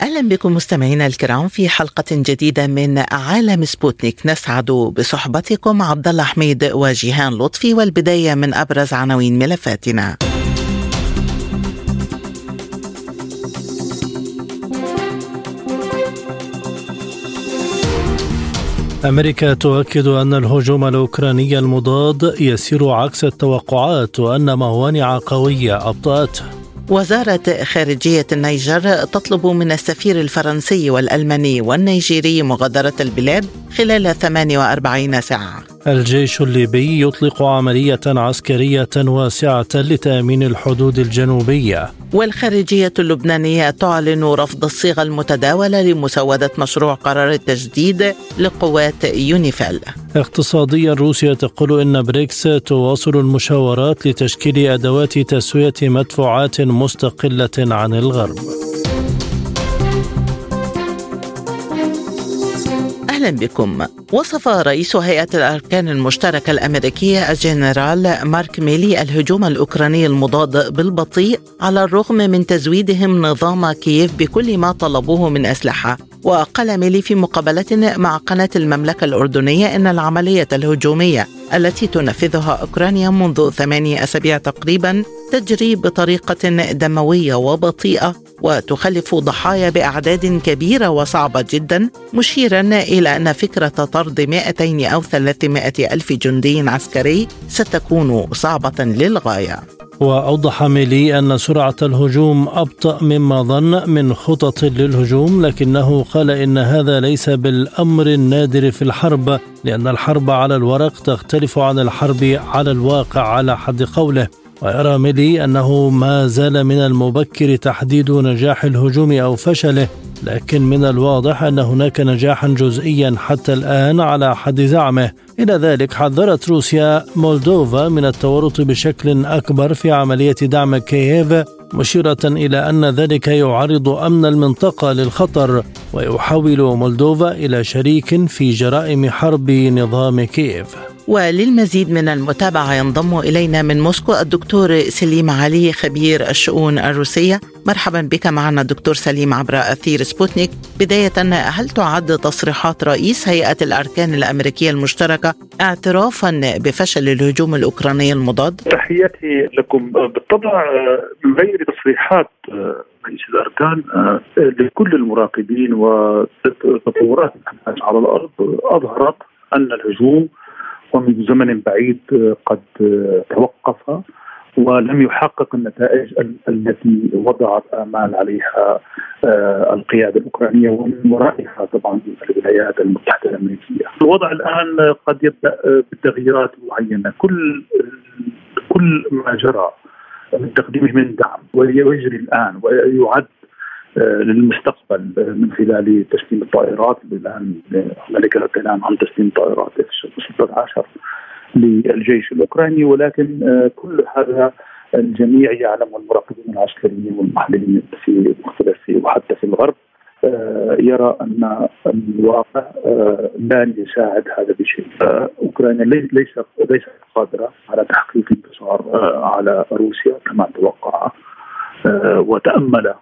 أهلا بكم مستمعينا الكرام في حلقة جديدة من عالم سبوتنيك نسعد بصحبتكم عبد الله حميد وجيهان لطفي والبداية من أبرز عناوين ملفاتنا. أمريكا تؤكد أن الهجوم الأوكراني المضاد يسير عكس التوقعات وأن موانع قوية أبطأته وزارة خارجية النيجر تطلب من السفير الفرنسي والألماني والنيجيري مغادرة البلاد خلال 48 ساعة. الجيش الليبي يطلق عملية عسكرية واسعة لتأمين الحدود الجنوبية. والخارجية اللبنانية تعلن رفض الصيغة المتداولة لمسودة مشروع قرار التجديد لقوات يونيفيل. اقتصاديا روسيا تقول إن بريكس تواصل المشاورات لتشكيل أدوات تسوية مدفوعات مستقلة عن الغرب. أهلا بكم. وصف رئيس هيئة الأركان المشتركة الأمريكية الجنرال مارك ميلي الهجوم الأوكراني المضاد بالبطيء على الرغم من تزويدهم نظام كييف بكل ما طلبوه من أسلحة. وقال ميلي في مقابلة مع قناة المملكة الأردنية إن العملية الهجومية التي تنفذها أوكرانيا منذ ثمانيه أسابيع تقريبا تجري بطريقة دموية وبطيئة وتخلف ضحايا بأعداد كبيرة وصعبة جدا مشيرا إلى أن فكرة طرد 200 أو 300 ألف جندي عسكري ستكون صعبة للغاية. وأوضح ميلي أن سرعة الهجوم أبطأ مما ظن من خطط للهجوم لكنه قال إن هذا ليس بالأمر النادر في الحرب لأن الحرب على الورق تختلف عن الحرب على الواقع على حد قوله. ويرى ميلي أنه ما زال من المبكر تحديد نجاح الهجوم أو فشله لكن من الواضح أن هناك نجاحا جزئيا حتى الآن على حد زعمه. إلى ذلك حذرت روسيا مولدوفا من التورط بشكل أكبر في عملية دعم كييف مشيرة إلى أن ذلك يعرض أمن المنطقة للخطر ويحول مولدوفا إلى شريك في جرائم حرب نظام كييف. وللمزيد من المتابعة ينضم إلينا من موسكو الدكتور سليم علي خبير الشؤون الروسية. مرحبا بك. معنا دكتور سليم عبر أثير سبوتنيك. بداية هل تعد تصريحات رئيس هيئة الأركان الأمريكية المشتركة اعترافا بفشل الهجوم الأوكراني المضاد؟ تحياتي لكم. بالطبع من غير تصريحات رئيس الأركان لكل المراقبين وتطورات على الأرض أظهرت أن الهجوم ومنذ زمن بعيد قد توقف ولم يحقق النتائج التي وضعت آمال عليها القيادة الأوكرانية ومن ورائها طبعا الولايات المتحدة الأمريكية. الوضع الآن قد يبدأ بتغييرات معينة، كل كل ما جرى من تقديمه من دعم ويجري الآن ويعد للمستقبل من خلال تسليم الطائرات. الآن ملك الكلام عن تسليم طائرات اف 16 للجيش الأوكراني. ولكن كل هذا الجميع يعلم المراقبين العسكريين والمحللين في مختلف وحتى في الغرب يرى أن الواقع لن يساعد هذا بشيء اوكرانيا ليست ليست قادرة على تحقيق انتصار على روسيا كما توقع وتأمل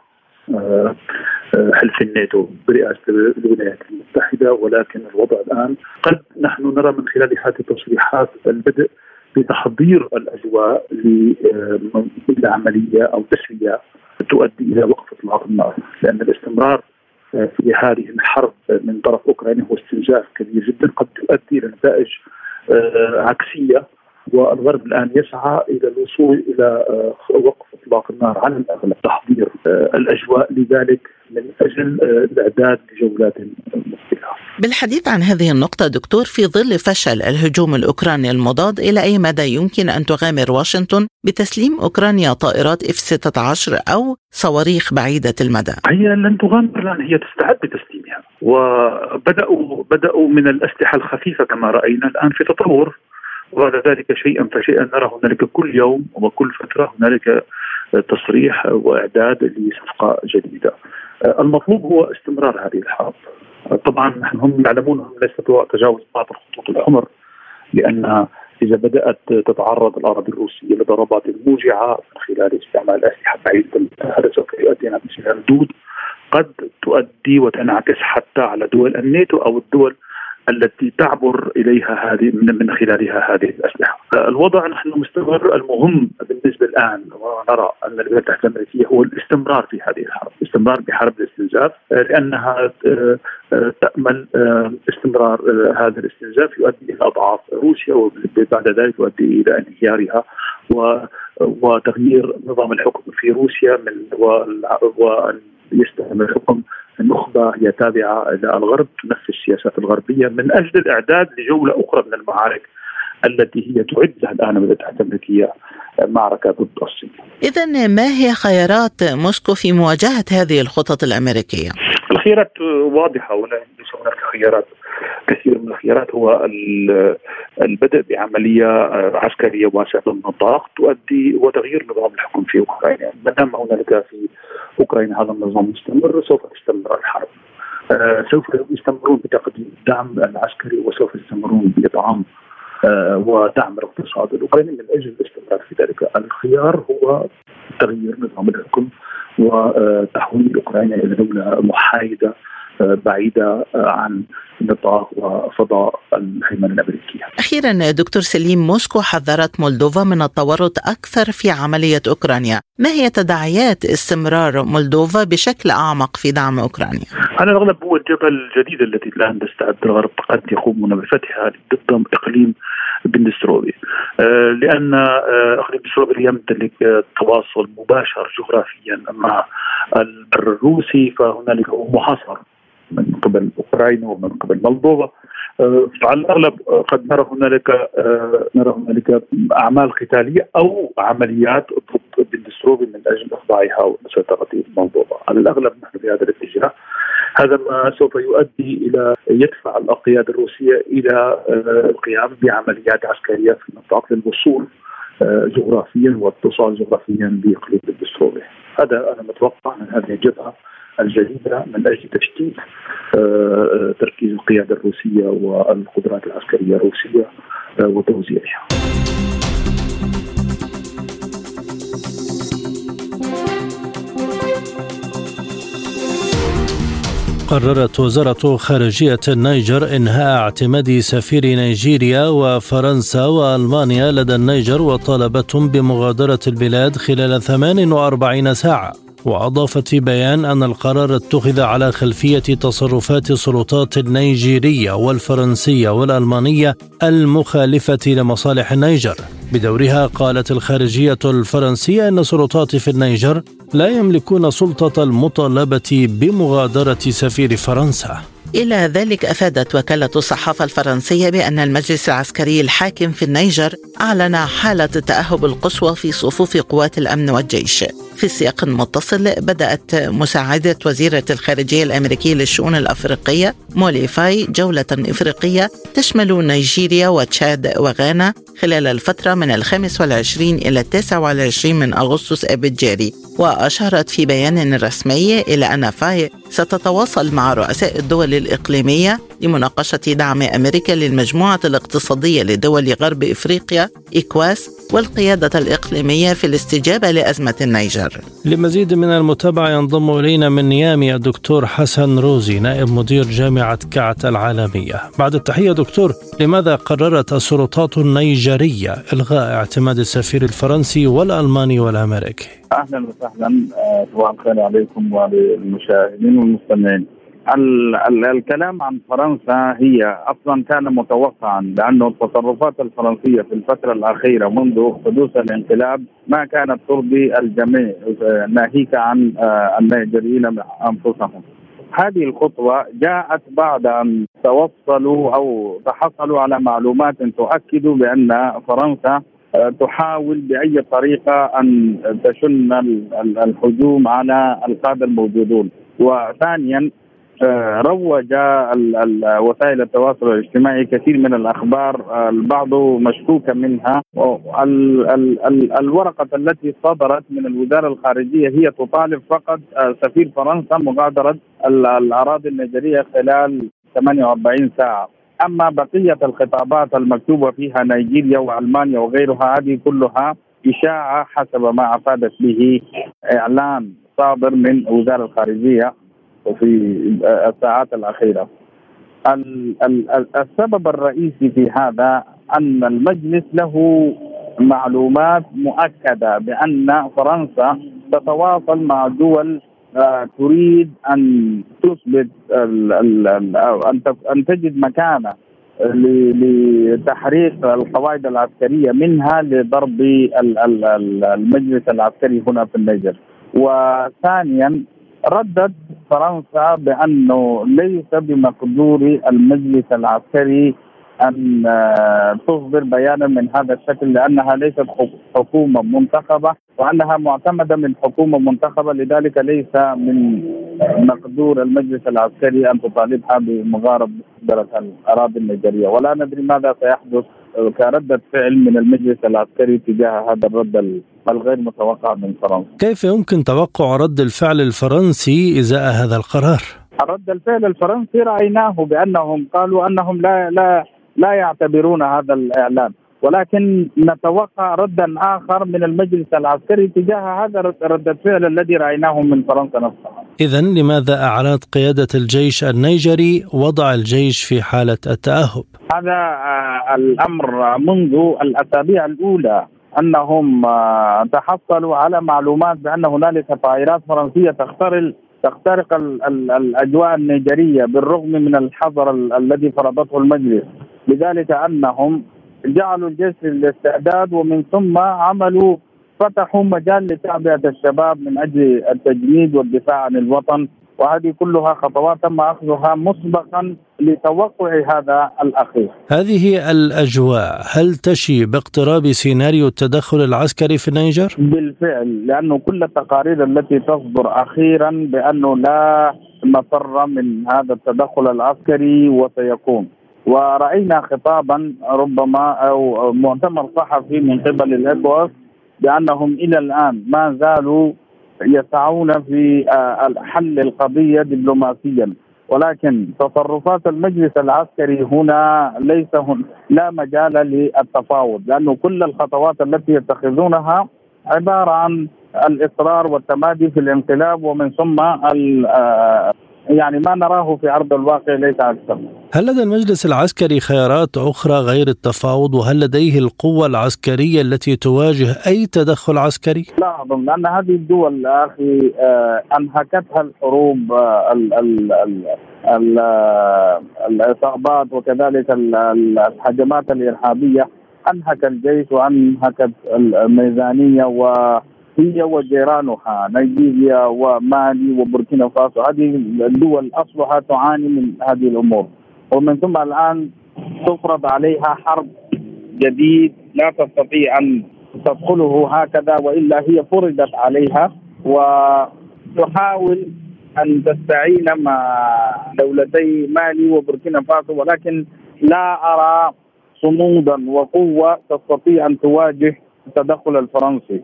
حلف الناتو برئاسة الولايات المتحدة ولكن الوضع الآن قد نحن نرى من خلال هذه التصريحات البدء بتحضير الأجواء لعمليه أو تسويه تؤدي إلى وقف إطلاق النار لأن الاستمرار في هذه الحرب من طرف أوكرانيا هو استنزاف كبير جدا قد تؤدي إلى نتائج عكسية. والغرب الآن يسعى إلى الوصول إلى وقف إطلاق النار على الأغلب تحضير الأجواء لذلك من أجل الإعداد لجولات مقبله. بالحديث عن هذه النقطة دكتور في ظل فشل الهجوم الأوكراني المضاد إلى أي مدى يمكن أن تغامر واشنطن بتسليم أوكرانيا طائرات إف 16 أو صواريخ بعيدة المدى؟ هي لن تغامر الآن هي تستعد بتسليمها وبدأوا بدأوا من الأسلحة الخفيفة كما رأينا الآن في تطور وبعد ذلك شيئا فشيئا نرى هنالك كل يوم وكل فترة هنالك تصريح وإعداد لصفقة جديدة. المطلوب هو استمرار هذه الحرب. طبعا نحن هم يعلمون أنهم ليس تجاوز بعض الخطوط الحمر لأن إذا بدأت تتعرض الأراضي الروسية لضربات موجعه من خلال استعمال أسلحة بعيدة هذا سوف يؤدي إلى ردود قد تؤدي وتنعكس حتى على دول الناتو أو الدول التي تعبر إليها هذه من خلالها هذه الأسلحة. الوضع نحن مستمر. المهم بالنسبة الآن ونرى أن الولايات المتحده الامريكيه هو الاستمرار في هذه الحرب، الاستمرار بحرب الاستنزاف لأنها تأمل استمرار هذا الاستنزاف. يؤدي إلى أضعاف روسيا وبعد ذلك يؤدي إلى انهيارها وتغيير نظام الحكم في روسيا من وان يستلم الحكم النخبه هي تابعه إلى الغرب تنفذ السياسات الغربية من أجل الإعداد لجولة أخرى من المعارك التي هي تعد لها الآن الولايات المتحده الأمريكية معركة ضد الصين. اذا ما هي خيارات موسكو في مواجهة هذه الخطط الأمريكية؟ الخيارات واضحة ولا ليس هناك خيارات كثير من الخيارات هو البدء بعملية عسكرية واسعة النطاق تؤدي وتغيير نظام الحكم في أوكرانيا، ما دام هنالك في أوكرانيا هذا النظام مستمر سوف تستمر الحرب. آه سوف يستمرون بتقديم الدعم العسكري وسوف يستمرون بادعام آه ودعم الاقتصاد الأوكراني من أجل الاستمرار في ذلك، الخيار هو تغيير نظام الحكم وتحويل أوكرانيا إلى دولة محايدة بعيدة عن نطاق وفضاء الهيمنة الأمريكية. أخيرا دكتور سليم موسكو حذرت مولدوفا من التورط أكثر في عملية أوكرانيا، ما هي تداعيات استمرار مولدوفا بشكل أعمق في دعم أوكرانيا؟ على الأغلب هو الجبهة الجديدة التي الآن تستعد الغرب قد يقومون بفتحها ضد اقليم بندستروبي آه لأن آه اقليم بندستروبي يمتلك تواصل مباشر جغرافيا مع البر الروسي فهنالك هو محاصر من قبل أوكرانيا ومن قبل مولدوفا فعلى الأغلب قد نرى هنالك نرى هنالك أعمال قتالية أو عمليات ضد بندستروبي من أجل إخضاعها وسيطره مولدوفا، على الأغلب نحن في هذا الاتجاه. هذا ما سوف يؤدي إلى يدفع القياده الروسية إلى القيام بعمليات عسكرية في النطاق للوصول جغرافيا واتصال جغرافيا باقليم الدنيستر وهذا أنا متوقع من هذه الجبهة الجديدة من أجل تشتيت تركيز القيادة الروسية والقدرات العسكرية الروسية وتوزيعها. قررت وزارة خارجية النيجر إنهاء اعتماد سفير نيجيريا وفرنسا وألمانيا لدى النيجر وطالبتهم بمغادرة البلاد خلال 48 ساعة. وأضافت في بيان أن القرار اتخذ على خلفية تصرفات السلطات النيجيرية والفرنسية والألمانية المخالفة لمصالح النيجر. بدورها قالت الخارجية الفرنسية أن السلطات في النيجر لا يملكون سلطة المطالبة بمغادرة سفير فرنسا. إلى ذلك أفادت وكالة الصحافة الفرنسية بأن المجلس العسكري الحاكم في النيجر أعلن حالة التأهب القصوى في صفوف قوات الأمن والجيش. في سياق متصل بدأت مساعدة وزيرة الخارجية الأمريكية للشؤون الأفريقية مولي فاي جولة إفريقية تشمل نيجيريا وتشاد وغانا خلال الفترة من الخامس والعشرين إلى التاسع والعشرين من أغسطس أب الجاري وأشارت في بيان رسمي إلى أن فاي ستتواصل مع رؤساء الدول الإقليمية لمناقشة دعم أمريكا للمجموعة الاقتصادية لدول غرب إفريقيا إيكواس والقيادة الإقليمية في الاستجابة لأزمة النيجر. لمزيد من المتابعة ينضم إلينا من نيامي الدكتور حسن روزي نائب مدير جامعة كعت العالمية. بعد التحية دكتور لماذا قررت السلطات النيجرية إلغاء اعتماد السفير الفرنسي والألماني والأمريكي؟ أهلا وسهلا. صباح الخير عليكم وعلى المشاهدين والمستمعين. ال ال الكلام عن فرنسا هي أصلا كان متوقعا لأنه التصرفات الفرنسية في الفترة الأخيرة منذ حدوث الانقلاب ما كانت ترضي الجميع ناهيك عن النيجريين أنفسهم. هذه الخطوة جاءت بعد أن توصلوا أو تحصلوا على معلومات تؤكد بأن فرنسا تحاول بأي طريقة أن تشن الهجوم على القادة الموجودون وثانيا آه، روج وسائل التواصل الاجتماعي كثير من الأخبار آه، البعض مشكوكة منها. الورقة التي صدرت من الوزارة الخارجية هي تطالب فقط آه، سفير فرنسا مغادرة الأراضي النيجيرية خلال 48 ساعة. أما بقية الخطابات المكتوبة فيها نيجيريا وألمانيا وغيرها هذه كلها إشاعة حسب ما أفادت به إعلان صادر من وزارة الخارجية. في الساعات الأخيرة. السبب الرئيسي في هذا أن المجلس له معلومات مؤكدة بأن فرنسا تتواصل مع دول آه، تريد أن تثبت أن تجد مكانه لتحريق القواعد العسكرية منها لضرب المجلس العسكري هنا في النيجر وثانيا ردت فرنسا بأنه ليس بمقدور المجلس العسكري أن آه، تصدر بيانا من هذا الشكل لأنها ليست حكومة منتخبة وأنها معتمدة من حكومة منتخبة لذلك ليس من مقدور المجلس العسكري أن تطالبها بمغاربة الأراضي النيجيرية. ولا ندري ماذا سيحدث كردة فعل من المجلس العسكري تجاه هذا الرد الغير متوقع من فرنسا. كيف يمكن توقع رد الفعل الفرنسي إزاء هذا القرار؟ رد الفعل الفرنسي رأيناه بأنهم قالوا أنهم لا لا لا يعتبرون هذا الإعلان ولكن نتوقع ردا آخر من المجلس العسكري تجاه هذا رد الفعل الذي رأيناه من فرنسا نفسها. اذا لماذا أعلنت قيادة الجيش النيجري وضع الجيش في حالة التأهب؟ هذا آه، الأمر منذ الأسابيع الأولى أنهم آه، تحصلوا على معلومات بأن هنالك طائرات فرنسية تخترق تخترق الأجواء النيجرية بالرغم من الحظر الذي فرضته المجلس. لذلك أنهم جعلوا الجيش للاستعداد ومن ثم عملوا فتحوا مجال لتعبئة الشباب من أجل التجنيد والدفاع عن الوطن. وهذه كلها خطوات تم أخذها مسبقا لتوقع هذا الأخير. هذه الأجواء هل تشي باقتراب سيناريو التدخل العسكري في النيجر؟ بالفعل لأنه كل التقارير التي تصدر أخيرا بأنه لا مفر من هذا التدخل العسكري وسيكون. ورأينا خطابا ربما أو مؤتمر صحفي من قبل الاكواس بأنهم إلى الآن ما زالوا يسعون في آه، حل القضية دبلوماسيا. ولكن تصرفات المجلس العسكري هنا ليس هن لا مجال للتفاوض لأنه كل الخطوات التي يتخذونها عبارة عن الإصرار والتمادي في الانقلاب ومن ثم آه، يعني ما نراه في أرض الواقع ليس أكثر. هل لدى المجلس العسكري خيارات أخرى غير التفاوض وهل لديه القوة العسكرية التي تواجه أي تدخل عسكري؟ لا أظن لأن هذه الدول أخي آه، أنهكتها الحروب آه، ال ال ال آه، الاصابات وكذلك الهجمات الإرهابية أنهك الجيش وأنهكت الميزانية و هي وجيرانها نيجيريا ومالي وبوركينا فاسو. هذه الدول أصلها تعاني من هذه الأمور. ومن ثم الآن تفرض عليها حرب جديد لا تستطيع أن تدخله هكذا وإلا هي فرضت عليها. وتحاول أن تستعين مع دولتي مالي وبوركينا فاسو ولكن لا أرى صمودا وقوة تستطيع أن تواجه التدخل الفرنسي.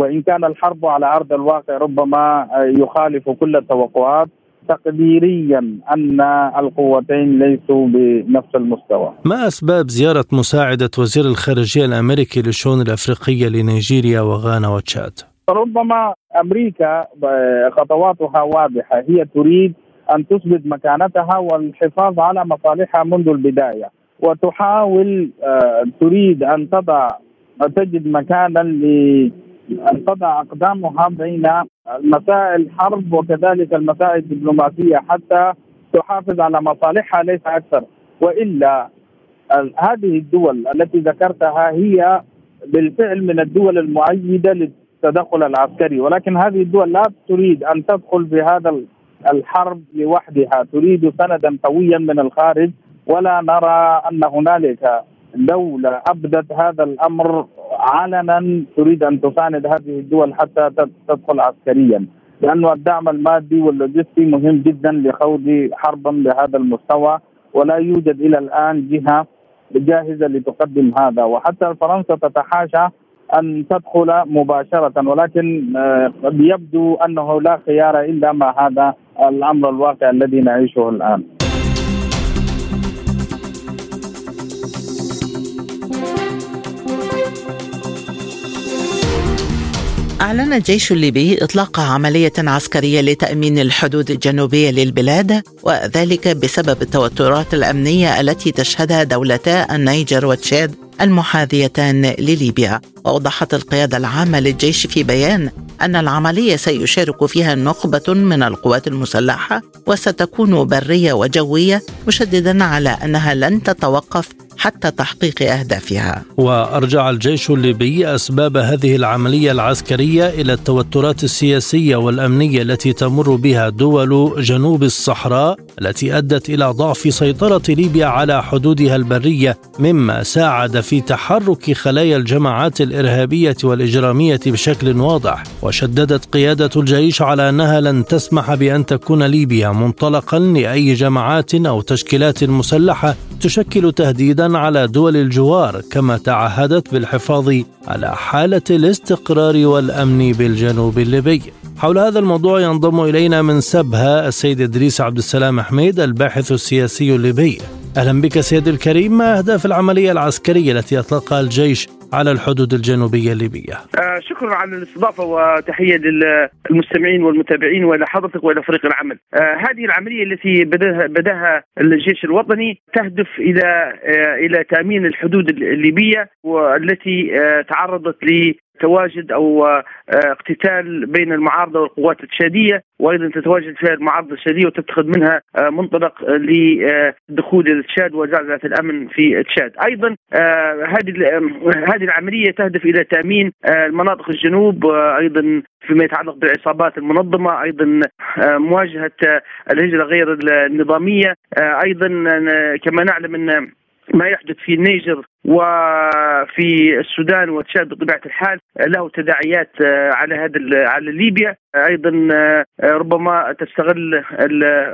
وإن كان الحرب على أرض الواقع ربما يخالف كل التوقعات تقديريا أن القوتين ليسوا بنفس المستوى. ما أسباب زيارة مساعدة وزير الخارجية الأمريكي للشؤون الأفريقية لنيجيريا وغانا وتشاد؟ ربما أمريكا خطواتها واضحة هي تريد أن تثبت مكانتها والحفاظ على مصالحها منذ البداية وتحاول آه، تريد أن تضع تجد مكانا أن تضع أقدامها بين مسائل حرب وكذلك المسائل الدبلوماسية حتى تحافظ على مصالحها ليس أكثر. وإلا هذه الدول التي ذكرتها هي بالفعل من الدول المؤيدة للتدخل العسكري. ولكن هذه الدول لا تريد أن تدخل في هذا الحرب لوحدها. تريد سندا قويا من الخارج. ولا نرى أن هنالك دولة أبدت هذا الأمر علنا تريد أن تساند هذه الدول حتى تدخل عسكريا لأنه الدعم المادي واللوجستي مهم جدا لخوض حربا بهذا المستوى ولا يوجد إلى الآن جهة جاهزة لتقدم هذا وحتى فرنسا تتحاشى أن تدخل مباشرة ولكن آه، قد يبدو أنه لا خيار إلا ما هذا الأمر الواقع الذي نعيشه الآن. أعلن الجيش الليبي إطلاق عملية عسكرية لتأمين الحدود الجنوبية للبلاد وذلك بسبب التوترات الأمنية التي تشهدها دولتا النيجر وتشاد المحاذيتان لليبيا. وأوضحت القيادة العامة للجيش في بيان أن العملية سيشارك فيها نخبة من القوات المسلحة وستكون برية وجوية مشددا على أنها لن تتوقف حتى تحقيق أهدافها. وأرجع الجيش الليبي أسباب هذه العملية العسكرية إلى التوترات السياسية والأمنية التي تمر بها دول جنوب الصحراء التي أدت إلى ضعف سيطرة ليبيا على حدودها البرية مما ساعد في تحرك خلايا الجماعات الإرهابية والإجرامية بشكل واضح وشددت قيادة الجيش على أنها لن تسمح بأن تكون ليبيا منطلقا لأي جماعات أو تشكيلات مسلحة تشكل تهديدا على دول الجوار كما تعهدت بالحفاظ على حالة الاستقرار والأمن بالجنوب الليبي. حول هذا الموضوع ينضم إلينا من سبها السيد إدريس عبد السلام حميد الباحث السياسي الليبي. أهلا بك سيدي الكريم ما أهداف العملية العسكرية التي أطلقها الجيش على الحدود الجنوبية الليبية. آه شكرا على الاستضافة وتحية للمستمعين والمتابعين وإلى حضرتك وإلى فريق العمل. آه هذه العملية التي بداها بدأها الجيش الوطني تهدف إلى آه إلى تأمين الحدود الليبية والتي آه تعرضت تواجد أو آه، اقتتال بين المعارضة والقوات التشادية وأيضا تتواجد فيها المعارضة التشادية وتتخذ منها آه، منطلق لدخول التشاد وزعزعة الأمن في تشاد، أيضا آه، هذه هذه العملية تهدف إلى تأمين المناطق الجنوب أيضا فيما يتعلق بالعصابات المنظمة، أيضا مواجهة الهجرة غير النظامية، أيضا كما نعلم أن ما يحدث في النيجر وفي السودان وتشاد بطبيعة الحال له تداعيات آه، على هذا على ليبيا. أيضا آه، ربما تستغل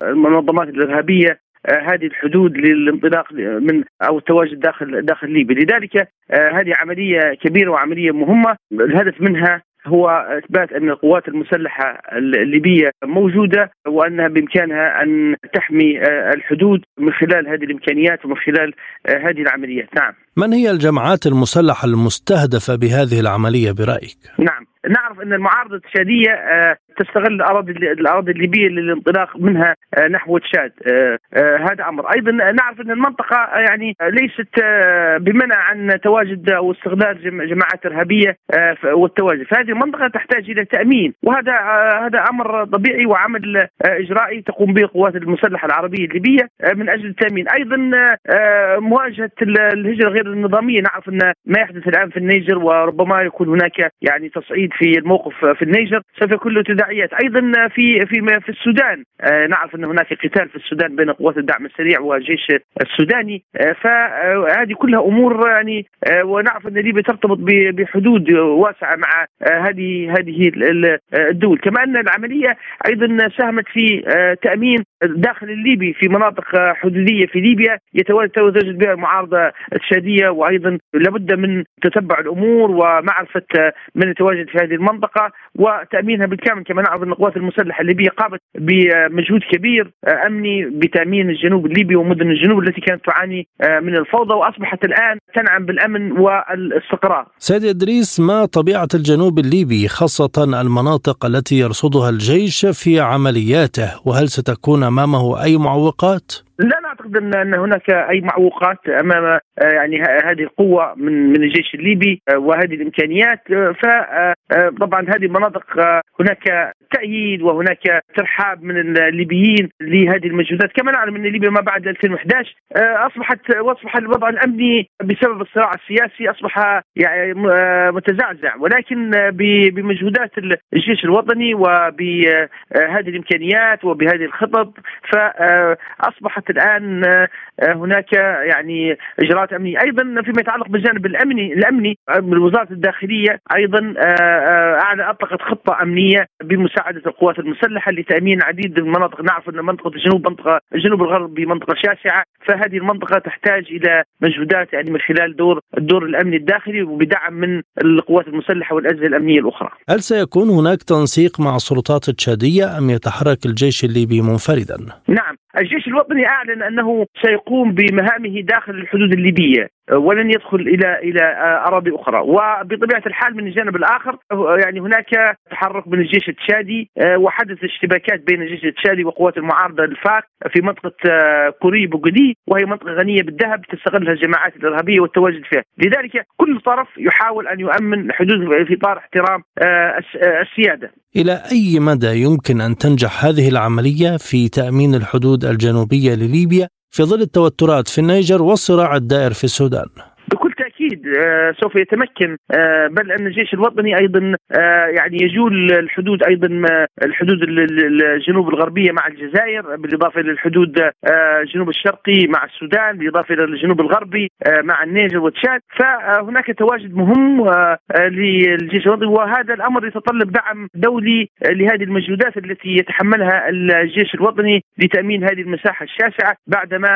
المنظمات الإرهابية آه، هذه الحدود للانطلاق من أو التواجد داخل داخل ليبيا، لذلك هذه عملية كبيرة وعملية مهمة، الهدف منها هو إثبات أن القوات المسلحة الليبية موجودة وأنها بإمكانها أن تحمي آه، الحدود من خلال هذه الإمكانيات ومن خلال آه، هذه العمليات، نعم. من هي الجماعات المسلحة المستهدفة بهذه العملية برأيك؟ نعم، نعرف أن المعارضة التشاديه آه، تستغل الأراضي الأراضي الليبية للانطلاق منها آه، نحو تشاد. آه، هذا أمر. أيضا نعرف أن المنطقة يعني ليست بمنع عن تواجد أو استغلال جماعات إرهابية والتواجد. فهذه المنطقة تحتاج إلى تأمين وهذا هذا أمر طبيعي وعمل إجرائي تقوم به القوات المسلحة العربية الليبية من أجل التأمين. أيضا مواجهة الهجرة غير النظامية. نعرف أن ما يحدث الآن في النيجر وربما يكون هناك يعني تصعيد في الموقف في النيجر. سوف يكون له أيضا في في في السودان. آه، نعرف أن هناك قتال في السودان بين قوات الدعم السريع والجيش السوداني. آه، فهذه كلها أمور يعني آه، ونعرف أن ليبيا ترتبط بحدود واسعة مع هذه هذه الدول. كما أن العملية أيضا ساهمت في تأمين الداخل الليبي في مناطق حدودية في ليبيا. يتواجد بها المعارضة التشاديه وأيضا لابد من تتبع الأمور ومعرفة من يتواجد في هذه المنطقة وتأمينها بالكامل. كما نعرف ان القوات المسلحة الليبية قامت بمجهود كبير أمني بتأمين الجنوب الليبي ومدن الجنوب التي كانت تعاني من الفوضى وأصبحت الآن تنعم بالأمن والاستقرار. سيد إدريس ما طبيعة الجنوب الليبي خاصة المناطق التي يرصدها الجيش في عملياته وهل ستكون أمامه أي معوقات؟ لا نعتقد ان هناك أي معوقات أمام آه، يعني هذه القوة من من الجيش الليبي آه، وهذه الإمكانيات. آه، فطبعا هذه المناطق هناك تأييد وهناك ترحاب من الليبيين لهذه المجهودات. كما نعلم أن ليبيا ما بعد 2011 أصبحت وأصبح الوضع الأمني بسبب الصراع السياسي أصبح يعني متزعزع. ولكن بمجهودات الجيش الوطني وبهذه الإمكانيات وبهذه الخطط فاصبحت الان هناك يعني إجراءات أمنية أيضا فيما يتعلق بالجانب الأمني الأمني وزاره الداخلية أيضا أطلقت خطة أمنية بمساعدة القوات المسلحة لتأمين عديد من المناطق نعرف أن منطقة الجنوب منطقة الجنوب الغربي منطقه شاسعة فهذه المنطقة تحتاج إلى مجهودات يعني من خلال دور الدور الأمني الداخلي وبدعم من القوات المسلحة والأجهزة الأمنية الأخرى. هل سيكون هناك تنسيق مع السلطات التشادية أم يتحرك الجيش الليبي منفردا؟ نعم، الجيش الوطني أعلن أنه سيقوم بمهامه داخل الحدود الليبية ولن يدخل إلى إلى أراضي أخرى. وبطبيعة الحال من الجانب الآخر يعني هناك تحرك من الجيش التشادي وحدث اشتباكات بين الجيش التشادي وقوات المعارضة الفاك في منطقة كوري بوغدي وهي منطقة غنية بالذهب تستغلها الجماعات الإرهابية والتواجد فيها، لذلك كل طرف يحاول أن يؤمن حدود في إطار احترام السيادة. إلى أي مدى يمكن أن تنجح هذه العملية في تأمين الحدود الجنوبية لليبيا؟ في ظل التوترات في النيجر والصراع الدائر في السودان. بكل تاكيد سوف يتمكن بل أن الجيش الوطني أيضا يعني يجول الحدود أيضا الحدود الجنوب الغربية مع الجزائر بالإضافة للحدود الجنوب الشرقي مع السودان بالإضافة إلى الجنوب الغربي مع النيجر وتشاد فهناك تواجد مهم للجيش الوطني وهذا الأمر يتطلب دعم دولي لهذه المجهودات التي يتحملها الجيش الوطني لتأمين هذه المساحة الشاسعة بعدما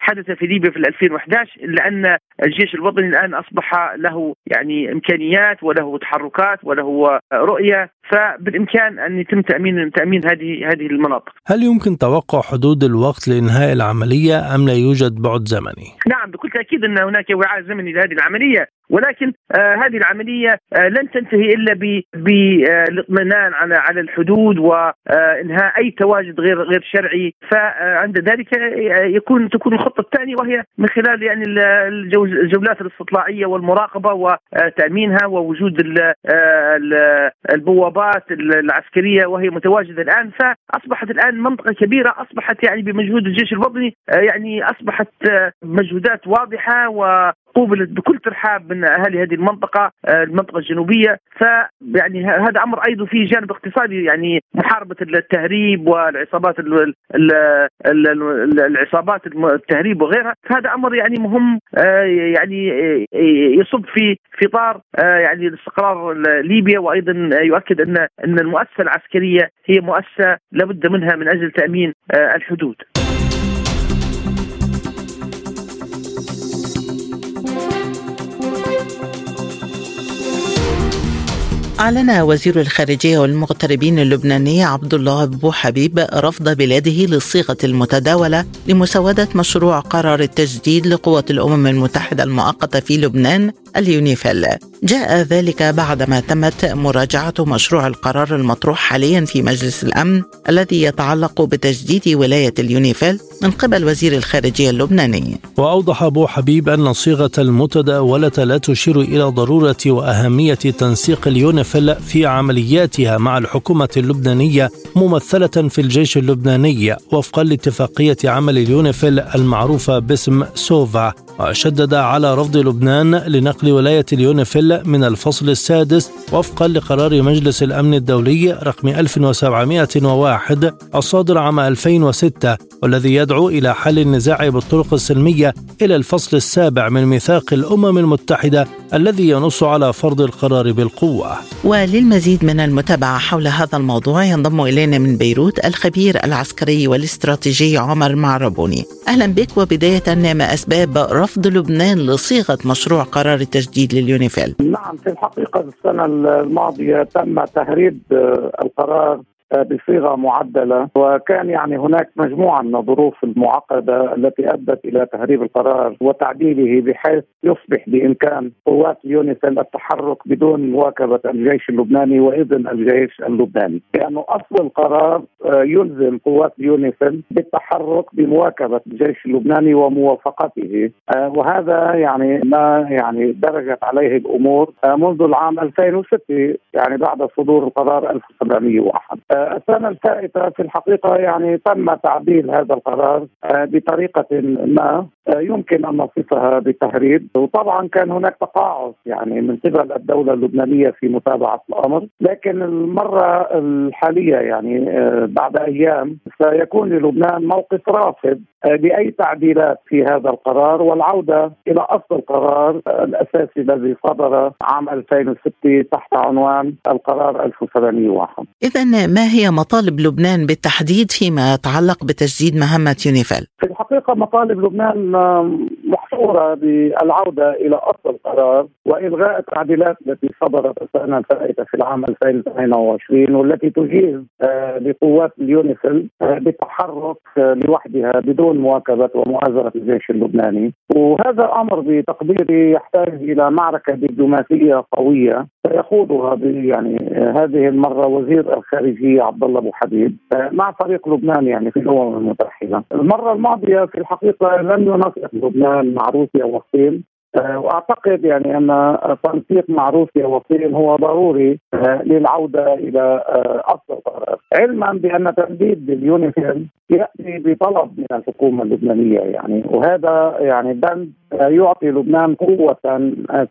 حدث في ليبيا في 2011 لأن الجيش الوطني الان أصبح له يعني إمكانيات وله تحركات وله رؤية. فبالإمكان أن يتم تامين تأمين هذه هذه المناطق. هل يمكن توقع حدود الوقت لإنهاء العملية أم لا يوجد بعد زمني؟ نعم بكل تأكيد أن هناك وعاء زمني لهذه العملية ولكن آه هذه العملية آه لن تنتهي إلا بالاطمئنان على على الحدود وانهاء أي تواجد غير غير شرعي فعند ذلك يكون تكون الخطة الثانية وهي من خلال يعني الجولات الاستطلاعية والمراقبة وتامينها ووجود البوابات العسكرية وهي متواجدة الآن فأصبحت الآن منطقة كبيرة أصبحت يعني بمجهود الجيش الوطني يعني أصبحت مجهودات واضحة و قوبلت بكل ترحاب من أهالي هذه المنطقة المنطقة الجنوبية. فيعني هذا أمر أيضا فيه جانب اقتصادي يعني محاربة التهريب والعصابات ال ال ال العصابات التهريب وغيرها. فهذا أمر يعني مهم يعني يصب في في اطار يعني الاستقرار ليبيا. وأيضا يؤكد ان أن المؤسسة العسكرية هي مؤسسة لابد منها من أجل تأمين الحدود. أعلن وزير الخارجية والمغتربين اللبناني عبد الله أبو حبيب رفض بلاده للصيغة المتداولة لمسودة مشروع قرار التجديد لقوة الأمم المتحدة المؤقتة في لبنان اليونيفيل. جاء ذلك بعدما تمت مراجعة مشروع القرار المطروح حاليا في مجلس الأمن الذي يتعلق بتجديد ولاية اليونيفيل من قبل وزير الخارجية اللبناني. وأوضح أبو حبيب أن الصيغة المتداولة لا تشير إلى ضرورة وأهمية تنسيق اليونيفيل في عملياتها مع الحكومة اللبنانية ممثلة في الجيش اللبناني وفقا لاتفاقية عمل اليونيفيل المعروفة باسم سوفا. وشدد على رفض لبنان لنقل ولاية اليونيفيل من الفصل السادس وفقا لقرار مجلس الأمن الدولي رقم 1701 الصادر عام 2006 والذي يدعو إلى حل النزاع بالطرق السلمية إلى الفصل السابع من ميثاق الأمم المتحدة الذي ينص على فرض القرار بالقوة. وللمزيد من المتابعة حول هذا الموضوع ينضم إلينا من بيروت الخبير العسكري والاستراتيجي عمر معربوني. أهلا بك وبداية ما أسباب رفض لبنان لصيغة مشروع قرار التجديد لليونيفيل. نعم في الحقيقة السنة الماضية تم تهريب القرار بصيغة معدلة. وكان يعني هناك مجموعة من الظروف المعقدة التي أدت إلى تهريب القرار وتعديله بحيث يصبح بإمكان قوات اليونيفيل التحرك بدون مواكبة الجيش اللبناني وإذن الجيش اللبناني، لأنه أصل القرار يلزم قوات اليونيفيل بالتحرك بمواكبة الجيش اللبناني وموافقته. وهذا يعني ما يعني درجت عليه الأمور منذ العام 2006 يعني بعد صدور القرار 1701 السنة الفائتة في الحقيقة يعني تم تعديل هذا القرار بطريقة ما يمكن أن نصفها بتهريب. وطبعا كان هناك تقاعس يعني من قبل الدولة اللبنانية في متابعة الأمر لكن المرة الحالية يعني بعد أيام سيكون للبنان موقف رافض باي تعديلات في هذا القرار والعودة إلى أصل القرار الأساسي الذي صدر عام 2006 تحت عنوان القرار 1701 اذا ما هي مطالب لبنان بالتحديد فيما يتعلق بتجديد مهمة يونيفيل؟ في الحقيقة مطالب لبنان محصوره بالعودة إلى أصل القرار وإلغاء التعديلات التي صدرت السنة الفائتة في العام 2022 والتي تجيز آه، لقوات اليونيفيل آه، بالتحرك آه، لوحدها بدون مواكبة ومؤازرة الجيش اللبناني وهذا أمر بتقديري يحتاج إلى معركة دبلوماسية قوية سيخوضها يعني هذه المرة وزير الخارجية عبد الله أبو حبيب مع فريق لبنان يعني في الأمم المتحدة. المرة الماضية في الحقيقة لم ينسق لبنان مع روسيا والصين آه، وأعتقد يعني أن تنسيق مع روسيا والصين هو ضروري آه، للعودة إلى آه، أصل. القرار، علما بأن تمديد اليونيفيل يأتي بطلب من الحكومة اللبنانية يعني. وهذا يعني بند يعطي لبنان قوة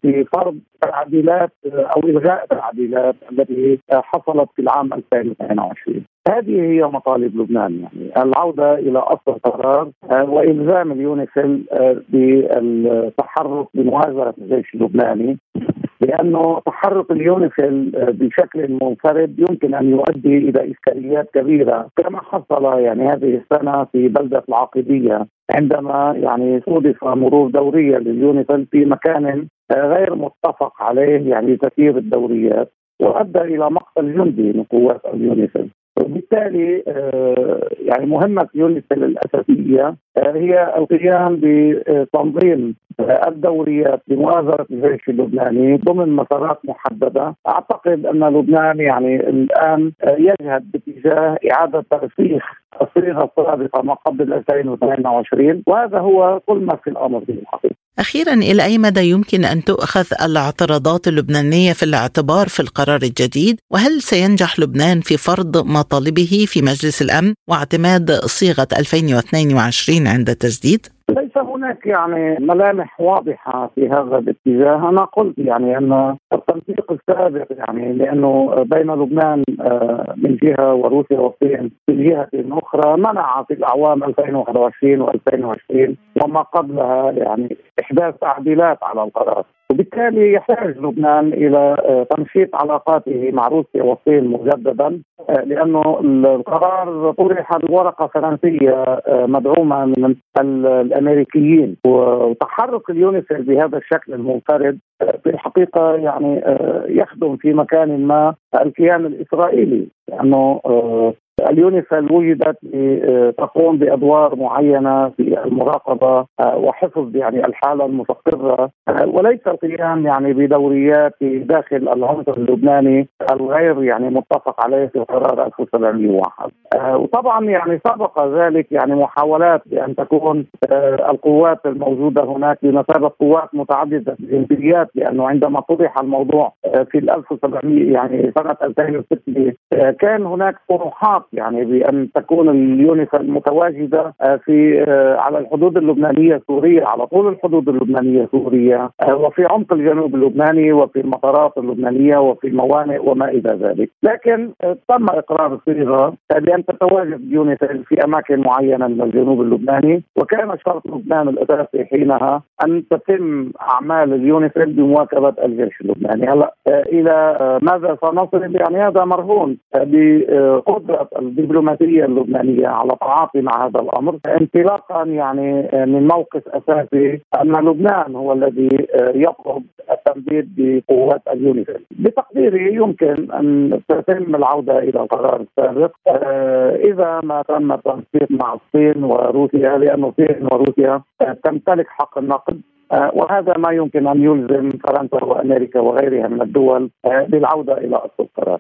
في فرض تعديلات أو إلغاء التعديلات التي حصلت في العام 2022 هذه هي مطالب لبنان يعني العودة إلى أصل القرار وإلزام اليونيفيل بالتحرك بمؤازرة الجيش اللبناني لأنه تحرك اليونيفيل بشكل منفرد يمكن أن يؤدي إلى اشكاليات كبيرة كما حصل يعني هذه السنة في بلدة العاقبيه عندما يعني صودف مرور دورية لليونيفيل في مكان غير متفق عليه يعني تسيير الدوريات وأدى إلى مقتل جندي من قوات اليونيفيل وبالتالي آه، يعني مهمة يونيفيل الأساسية آه، هي القيام بتنظيم آه، الدوريات بمؤازرة الجيش اللبناني ضمن مسارات محددة. أعتقد أن لبنان يعني الآن يجهد باتجاه إعادة ترسيخ الصيغة السابقة ما قبل 2022 وهذا هو كل ما في الأمر في الحقيقة أخيرا إلى أي مدى يمكن أن تؤخذ الاعتراضات اللبنانية في الاعتبار في القرار الجديد وهل سينجح لبنان في فرض مطالبه في مجلس الأمن واعتماد صيغة 2022 عند التجديد؟ ليس هناك يعني ملامح واضحة في هذا الاتجاه. أنا قلت يعني أن التنسيق السابق يعني لأنه بين لبنان آه، من جهة وروسيا والصين من جهة أخرى منع في الأعوام 2021 و2020 وما قبلها يعني إحداث تعديلات على القرار. وبالتالي يحتاج لبنان إلى آه، تنشيط علاقاته مع روسيا والصين مجددا آه، لأنه القرار طرح بورقة فرنسية مدعومة من الأمريكيين. وتحرك اليونيسيف بهذا الشكل المنفرد في الحقيقة يعني يخدم في مكان ما الكيان الإسرائيلي. لأنه اليونيسل وجدت تقوم بأدوار معينة في المراقبة آه، وحفظ يعني الحالة المستقرة آه، وليس القيام يعني بدوريات داخل العنصر اللبناني الغير يعني متفق عليه في قرار 1701 آه، وطبعا يعني سبق ذلك يعني محاولات بأن تكون القوات الموجودة هناك بمثابه قوات متعددة الجنسيات لأنه عندما طرح الموضوع في 1700 يعني سنة 2006 كان هناك طروحات يعني بأن تكون اليونيفيل متواجده آه، في آه، على الحدود اللبنانية السورية على طول الحدود اللبنانية السورية آه، وفي عمق الجنوب اللبناني وفي المطارات اللبنانية وفي الموانئ وما إلى ذلك، لكن تم إقرار الصيغة بأن تتواجد يونيفيل في أماكن معينة من الجنوب اللبناني وكان شرط لبنان الأساسي حينها أن تتم أعمال اليونيفيل بمواكبة الجيش اللبناني، هلا إلى ماذا سنصل؟ يعني هذا مرهون بقدرة الدبلوماسية اللبنانية على التعاطي مع هذا الأمر انطلاقا يعني من موقف أساسي أن لبنان هو الذي يطلب التمديد بقوات اليونيفيل بتقديري يمكن أن تتم العودة إلى القرار السابق آه، إذا ما تم التنسيق مع الصين وروسيا لأن الصين وروسيا تمتلك حق النقد آه، وهذا ما يمكن أن يلزم فرنسا وأمريكا وغيرها من الدول آه، بالعوده إلى أصل القرار.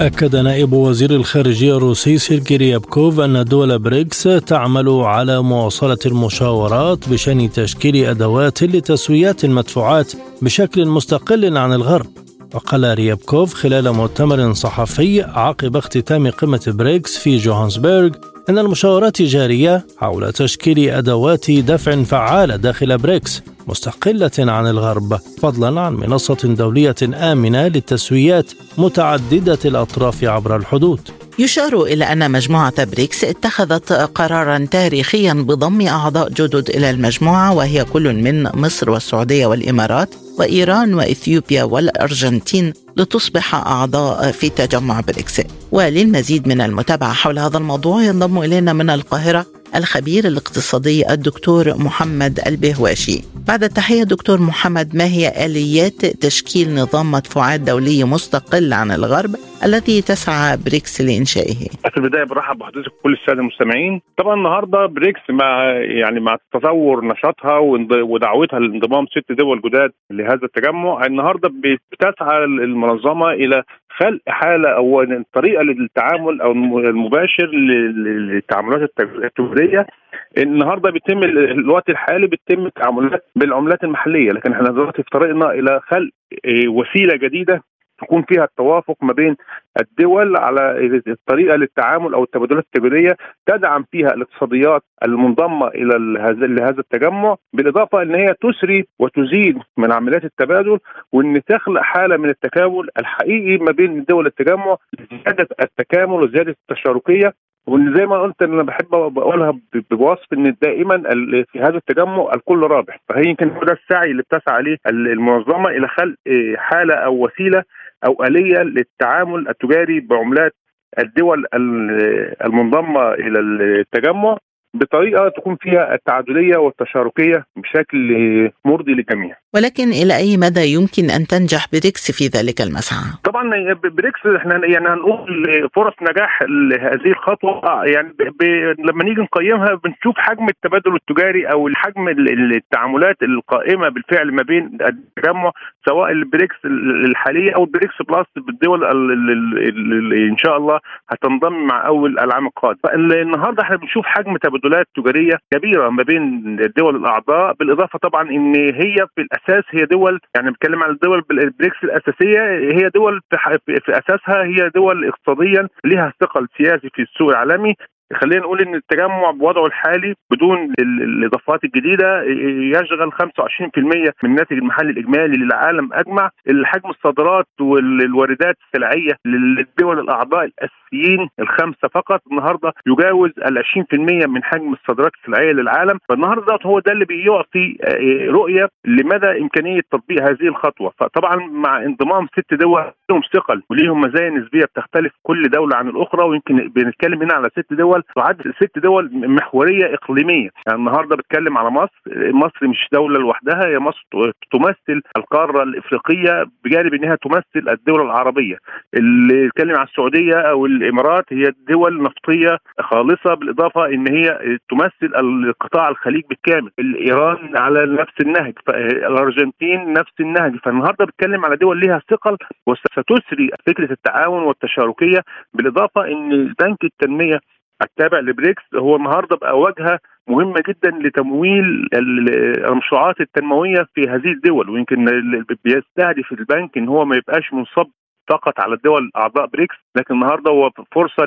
أكد نائب وزير الخارجية الروسي سيرجي ريابكوف أن دول بريكس تعمل على مواصلة المشاورات بشأن تشكيل أدوات لتسويات المدفوعات بشكل مستقل عن الغرب. وقال ريابكوف خلال مؤتمر صحفي عقب اختتام قمة بريكس في جوهانسبرغ أن المشاورات جارية حول تشكيل أدوات دفع فعالة داخل بريكس مستقلة عن الغرب فضلا عن منصة دولية آمنة للتسويات متعددة الأطراف عبر الحدود. يشار إلى أن مجموعة بريكس اتخذت قرارا تاريخيا بضم أعضاء جدد إلى المجموعة وهي كل من مصر والسعودية والإمارات وإيران وإثيوبيا والأرجنتين لتصبح أعضاء في تجمع بريكس. وللمزيد من المتابعة حول هذا الموضوع ينضم إلينا من القاهرة الخبير الاقتصادي الدكتور محمد البهواشي. بعد التحية دكتور محمد ما هي آليات تشكيل نظام مدفوعات دولي مستقل عن الغرب الذي تسعى بريكس لإنشائه؟ في البداية برحب بحضرتك كل السادة المستمعين. طبعا النهاردة بريكس مع يعني مع تطور نشاطها ودعوتها لانضمام ست دول جداد لهذا التجمع النهاردة بتسعى المنظمة إلى خلق حالة أو طريقة للتعامل أو المباشر للتعاملات التجارية النهارده بيتم الوقت الحالي بيتم التعاملات بالعملات المحلية لكن إحنا دلوقتي في طريقنا إلى خلق آه، وسيلة جديدة تكون فيها التوافق ما بين الدول على الطريقة للتعامل أو التبادلات التجارية تدعم فيها الاقتصاديات المنضمة إلى هذا التجمع بالإضافة إن هي تسري وتزيد من عمليات التبادل وإن تخلق حالة من التكامل الحقيقي ما بين دول التجمع لزيادة التكامل وزيادة التشاركية. وإن زي ما قلت أنا بحب بقولها بوصف إن دائما في هذا التجمع الكل رابح. فهي يمكن ده السعي اللي بتسعى عليه المنظمة إلى خلق حالة أو وسيلة أو آلية للتعامل التجاري بعملات الدول المنضمة إلى التجمع بطريقة تكون فيها التعادلية والتشاركية بشكل مرضي للجميع. ولكن إلى أي مدى يمكن أن تنجح بريكس في ذلك المسعى؟ طبعا بريكس إحنا يعني هنقول فرص نجاح هذه الخطوة يعني ب... لما نيجي نقيمها بنشوف حجم التبادل التجاري أو حجم التعاملات القائمة بالفعل ما بين التجمع سواء البريكس الحالية أو البريكس بلس بالدول اللي إن شاء الله هتنضم مع أول العام القادم. النهارده إحنا بنشوف حجم تبادل تبادلات تجارية كبيرة ما بين الدول الأعضاء بالإضافة طبعا إن هي في الاساس هي دول يعني بنتكلم عن الدول البريكس الأساسية هي دول في, في أساسها هي دول اقتصاديا لها ثقل سياسي في السوق العالمي. خلينا نقول إن التجمع بوضعه الحالي بدون الإضافات الجديدة يشغل 25% من الناتج المحلي الإجمالي للعالم أجمع. الحجم الصادرات والواردات السلعية للدول الأعضاء الاساسيين الخمسة فقط. النهارده يجاوز ال 20% من حجم الصادرات السلعية للعالم. فالنهاردة هو ده اللي بيعطي آه، رؤية لمدى إمكانية تطبيق هذه الخطوة. فطبعا مع انضمام ست دول لهم ثقل وليهم مزايا نسبية بتختلف كل دولة عن الأخرى. ويمكن بنتكلم هنا على ست دول تعد ست دول محورية إقليمية. يعني النهارده بتكلم على مصر مصر مش دولة لوحدها هي مصر تمثل القارة الإفريقية بجانب إنها تمثل الدول العربية. اللي يتكلم على السعودية أو الإمارات هي دول نفطية خالصة بالإضافة إن هي تمثل القطاع الخليج بالكامل. ايران على نفس النهج الأرجنتين نفس النهج. فالنهاردة بتكلم على دول لها ثقل وستسري فكرة التعاون والتشاركية بالإضافة إن بنك التنمية التابع لبريكس هو النهارده بقى واجهة مهمة جدا لتمويل المشروعات التنموية في هذه الدول ويمكن بيستهدف البنك إن هو ما يبقاش منصب فقط على الدول أعضاء بريكس لكن النهارده هو فرصة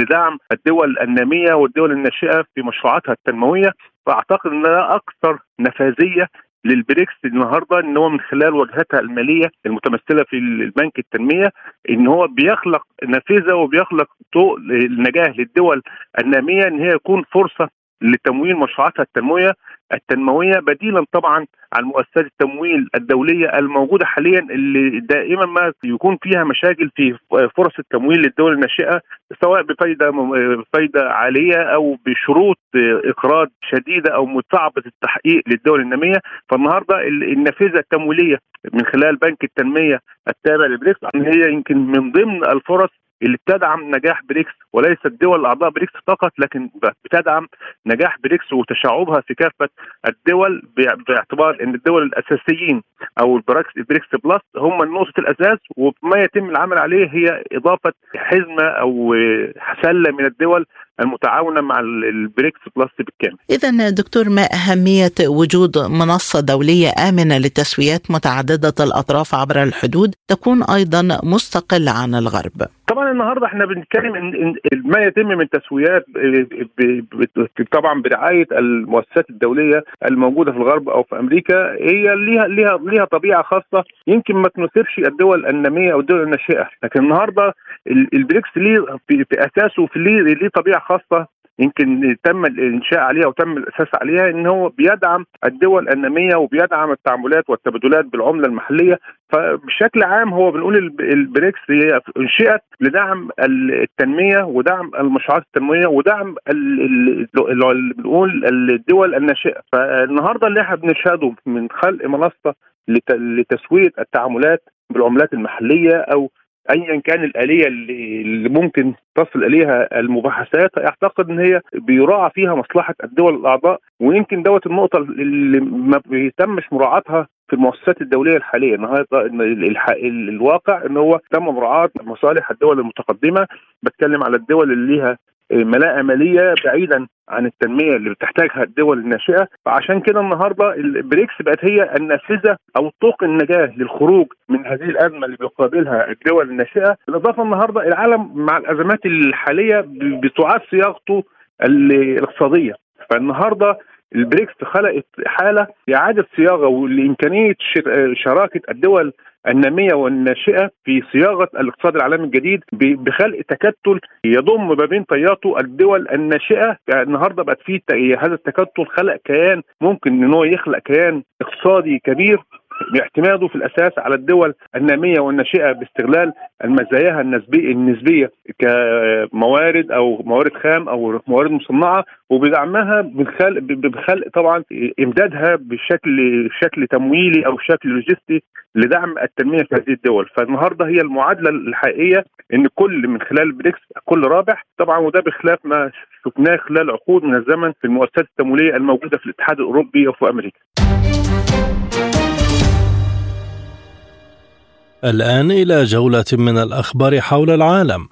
لدعم الدول النامية والدول الناشئة في مشروعاتها التنموية فأعتقد ان ده أكثر نفاذية للبريكس النهارده إن هو من خلال واجهتها المالية المتمثلة في البنك التنمية إن هو بيخلق نافذة وبيخلق طوق النجاح للدول النامية إن هي يكون فرصة لتمويل مشروعاتها التنموية. التنموية بديلا طبعا عن مؤسسات التمويل الدولية الموجودة حاليا اللي دائما ما يكون فيها مشاكل في فرص التمويل للدول الناشئة سواء بفايدة بفايدة عالية أو بشروط إقراض شديدة أو صعبه التحقيق للدول النامية. فالنهاردة النافذة التمويلية من خلال بنك التنمية التابع لبريكس هي يمكن من ضمن الفرص اللي بتدعم نجاح بريكس وليست دول الأعضاء بريكس فقط لكن بتدعم نجاح بريكس وتشعبها في كافة الدول باعتبار إن الدول الأساسيين أو البريكس بريكس بلس هم نقطة الأساس وما يتم العمل عليه هي إضافة حزمة أو سلة من الدول المتعاونة مع البريكس بلس بالكامل. اذا دكتور ما أهمية وجود منصة دولية آمنة لتسويات متعددة الأطراف عبر الحدود تكون أيضا مستقلة عن الغرب؟ طبعا النهارده إحنا بنتكلم ان ما يتم من تسويات طبعا برعاية المؤسسات الدولية الموجودة في الغرب أو في أمريكا هي ليها ليها ليها طبيعة خاصة. يمكن ما تناسبش الدول النامية أو الدول الناشئة لكن النهارده البريكس ليه في, أساسه في ليه, ليه طبيعة خاصة. يمكن تم الإنشاء عليها وتم الاساس عليها إن هو بيدعم الدول النامية وبيدعم التعاملات والتبادلات بالعملة المحلية. فبشكل عام هو بنقول البريكس هي أنشئت لدعم التنمية ودعم المشروعات التنموية ودعم بنقول الدول الناشئة. فالنهاردة اللي إحنا بنشهده من خلق منصة لتسويه التعاملات بالعملات المحلية أو ايا كان الآلية اللي ممكن تصل إليها المباحثات أعتقد إن هي بيراعى فيها مصلحة الدول الأعضاء ويمكن دوت النقطة اللي ما بيتمش مراعاتها في المؤسسات الدولية الحالية النهارده الواقع إن هو تم مراعاة مصالح الدول المتقدمة. بتكلم على الدول اللي ليها ملاءة مالية بعيدا عن التنمية اللي بتحتاجها الدول الناشئة. فعشان كده النهارده البريكس بقت هي النافذة أو طوق النجاة للخروج من هذه الأزمة اللي بيقابلها الدول الناشئة. بالإضافة النهارده العالم مع الأزمات الحالية بتعاد صياغته الاقتصادية. فالنهاردة البريكس خلقت حالة لاعاده صياغة ولامكانيه شراكة الدول الناميه والناشئة في صياغة الاقتصاد العالمي الجديد بخلق تكتل يضم ما بين طياته الدول الناشئة. النهارده بقت في هذا التكتل خلق كيان ممكن إن هو يخلق كيان اقتصادي كبير. باعتماده في الأساس على الدول النامية والناشئة باستغلال المزاياها النسبيه النسبية كموارد أو موارد خام أو موارد مصنعة وبدعمها بخلق بخلق طبعا إمدادها بشكل شكل تمويلي أو شكل لوجستي لدعم التنمية في هذه الدول، فالنهاردة هي المعادلة الحقيقية إن كل من خلال بريكس كل رابح طبعا وده بخلاف ما شفناه خلال عقود من الزمن في المؤسسات التمويلية الموجودة في الاتحاد الأوروبي وفي أمريكا. الآن إلى جولة من الأخبار حول العالم.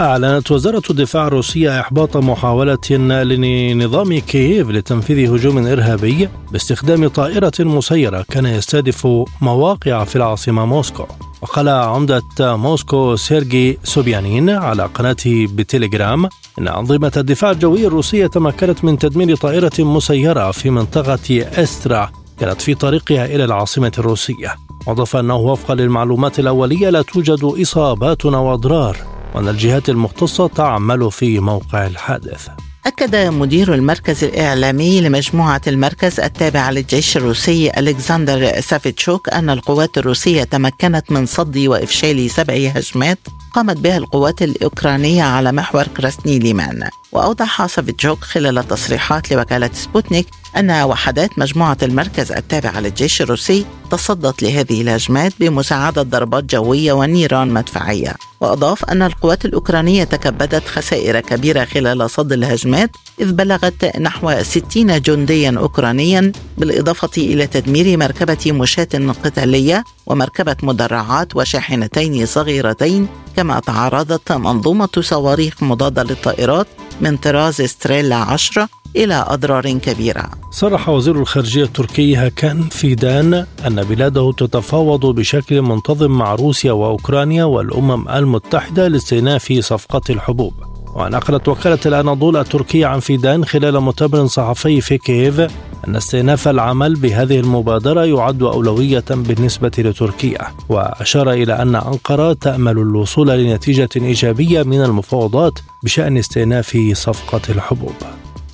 أعلنت وزارة الدفاع الروسية إحباط محاولة لنظام كييف لتنفيذ هجوم إرهابي باستخدام طائرة مسيرة كان يستهدف مواقع في العاصمة موسكو. وقال عمدة موسكو سيرجي سوبيانين على قناته بتليجرام إن أنظمة الدفاع الجوي الروسية تمكنت من تدمير طائرة مسيرة في منطقة أسترا كانت في طريقها إلى العاصمة الروسية وأضاف أنه وفقا للمعلومات الأولية لا توجد إصابات أو أضرار وأن الجهات المختصة تعمل في موقع الحادث. أكد مدير المركز الإعلامي لمجموعة المركز التابعة للجيش الروسي ألكسندر سافيتشوك أن القوات الروسية تمكنت من صد وإفشال سبع هجمات قامت بها القوات الأوكرانية على محور كراسني ليمان. وأوضح سافيتشوك خلال تصريحات لوكالة سبوتنيك أن وحدات مجموعة المركز التابعة للجيش الروسي تصدت لهذه الهجمات بمساعدة ضربات جوية ونيران مدفعية. وأضاف أن القوات الأوكرانية تكبدت خسائر كبيرة خلال صد الهجمات إذ بلغت نحو 60 جنديا أوكرانيا بالإضافة إلى تدمير مركبة مشاة قتالية ومركبة مدرعات وشاحنتين صغيرتين كما تعرضت منظومة صواريخ مضادة للطائرات من طراز ستريلا 10 إلى أضرار كبيرة. صرح وزير الخارجية التركي هاكان فيدان أن بلاده تتفاوض بشكل منتظم مع روسيا وأوكرانيا والأمم المتحدة لاستئناف صفقة الحبوب. ونقلت وكالة الأناضول التركية عن فيدان خلال مؤتمر صحفي في كييف أن استئناف العمل بهذه المبادرة يعد أولوية بالنسبة لتركيا. وأشار إلى أن أنقرة تأمل الوصول لنتيجة إيجابية من المفاوضات بشأن استئناف صفقة الحبوب.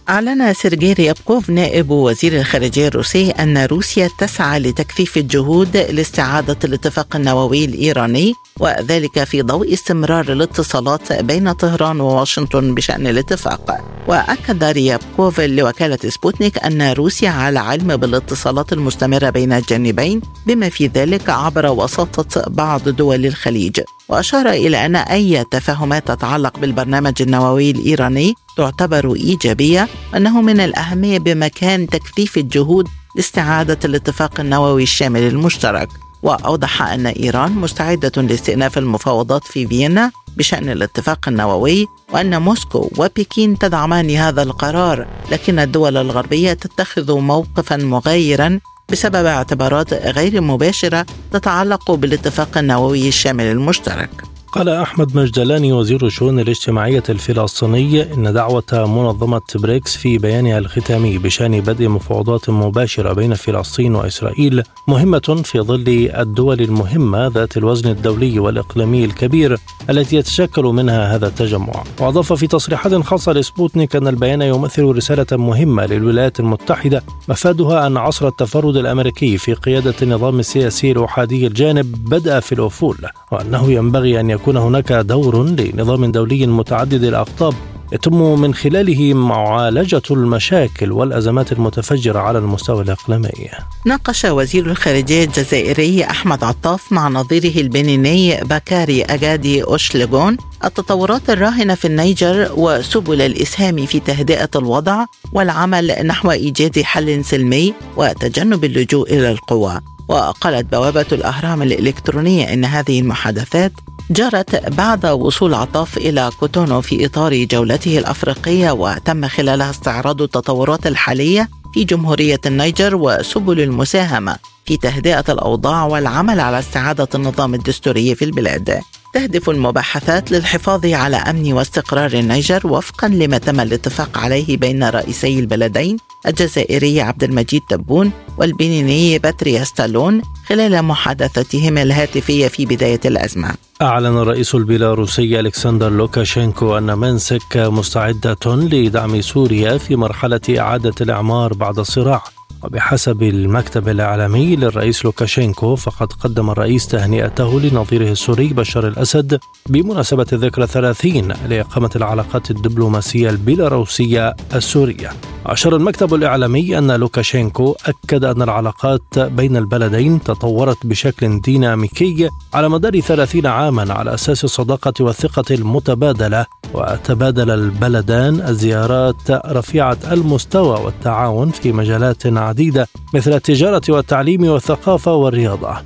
أعلن سيرجي ريابكوف نائب وزير الخارجية الروسي أن روسيا تسعى لتكثيف الجهود لاستعادة الاتفاق النووي الإيراني. وذلك في ضوء استمرار الاتصالات بين طهران وواشنطن بشأن الاتفاق. وأكد ريابكوف لوكالة سبوتنيك أن روسيا على علم بالاتصالات المستمرة بين الجانبين بما في ذلك عبر وساطة بعض دول الخليج. وأشار إلى أن أي تفاهمات تتعلق بالبرنامج النووي الإيراني تعتبر إيجابية أنه من الأهمية بمكان تكثيف الجهود لاستعادة الاتفاق النووي الشامل المشترك. وأوضح أن إيران مستعدة لاستئناف المفاوضات في فيينا بشأن الاتفاق النووي وأن موسكو وبكين تدعمان هذا القرار لكن الدول الغربية تتخذ موقفا مغايرا بسبب اعتبارات غير مباشرة تتعلق بالاتفاق النووي الشامل المشترك. قال أحمد مجدلاني وزير الشؤون الاجتماعية الفلسطينية إن دعوة منظمة بريكس في بيانها الختامي بشأن بدء مفاوضات مباشرة بين فلسطين وإسرائيل مهمة في ظل الدول المهمة ذات الوزن الدولي والإقليمي الكبير التي يتشكل منها هذا التجمع. وأضاف في تصريحات خاصة لسبوتنيك أن البيان يمثل رسالة مهمة للولايات المتحدة مفادها أن عصر التفرد الأمريكي في قيادة النظام السياسي الأحادي الجانب بدأ في الأفول وأنه ينبغي أن يكون هناك دور لنظام دولي متعدد الأقطاب يتم من خلاله معالجة المشاكل والأزمات المتفجرة على المستوى الإقليمي. ناقش وزير الخارجية الجزائري أحمد عطاف مع نظيره البنيني بكاري أجادي أولوشيغون التطورات الراهنة في النيجر وسبل الإسهام في تهدئة الوضع والعمل نحو إيجاد حل سلمي وتجنب اللجوء إلى القوة. وقالت بوابة الأهرام الإلكترونية إن هذه المحادثات جرت بعد وصول عطاف إلى كوتونو في إطار جولته الأفريقية وتم خلالها استعراض التطورات الحالية في جمهورية النيجر وسبل المساهمة في تهدئة الأوضاع والعمل على استعادة النظام الدستوري في البلاد. تهدف المباحثات للحفاظ على أمن واستقرار النيجر وفقا لما تم الاتفاق عليه بين رئيسي البلدين الجزائري عبد المجيد تبون والبنيني باتريس تالون خلال محادثتهما الهاتفية في بداية الأزمة. أعلن الرئيس البيلاروسي ألكسندر لوكاشينكو أن مينسك مستعدة لدعم سوريا في مرحلة إعادة الإعمار بعد الصراع وبحسب المكتب الإعلامي للرئيس لوكاشينكو فقد قدم الرئيس تهنئته لنظيره السوري بشار الأسد بمناسبة الذكرى الثلاثين لإقامة العلاقات الدبلوماسية البيلاروسية السورية. أشار المكتب الإعلامي أن لوكاشينكو أكد أن العلاقات بين البلدين تطورت بشكل ديناميكي على مدار ثلاثين عاما على أساس الصداقة والثقة المتبادلة وتبادل البلدان الزيارات رفيعة المستوى والتعاون في مجالات عديدة مثل التجارة والتعليم والثقافة والرياضة.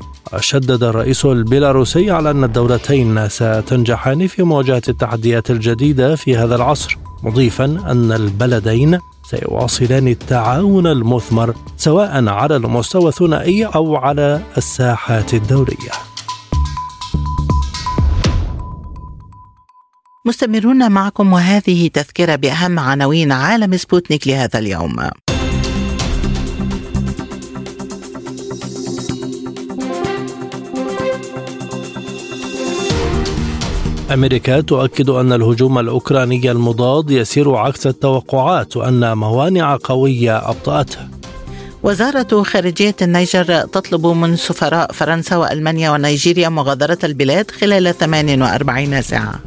شدد الرئيس البيلاروسي على أن الدولتين ستنجحان في مواجهة التحديات الجديدة في هذا العصر مضيفا أن البلدين سيواصلان التعاون المثمر سواء على المستوى الثنائي أو على الساحات الدولية. مستمرون معكم وهذه تذكرة بأهم عناوين عالم سبوتنيك لهذا اليوم. أمريكا تؤكد أن الهجوم الأوكراني المضاد يسير عكس التوقعات وأن موانع قوية أبطأته وزارة خارجية النيجر تطلب من سفراء فرنسا وألمانيا ونيجيريا مغادرة البلاد خلال 48 ساعة.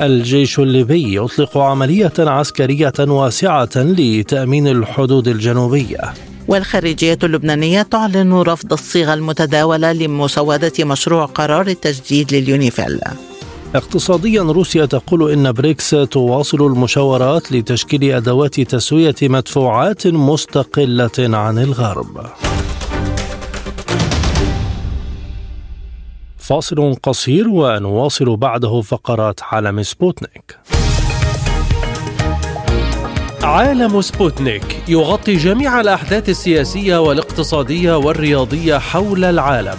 الجيش الليبي يطلق عملية عسكرية واسعة لتأمين الحدود الجنوبية. والخارجية اللبنانية تعلن رفض الصيغة المتداولة لمسودة مشروع قرار التجديد لليونيفيل. اقتصاديا روسيا تقول إن بريكس تواصل المشاورات لتشكيل أدوات تسوية مدفوعات مستقلة عن الغرب. فاصل قصير ونواصل بعده فقرات عالم سبوتنيك. عالم سبوتنيك يغطي جميع الأحداث السياسية والاقتصادية والرياضية حول العالم.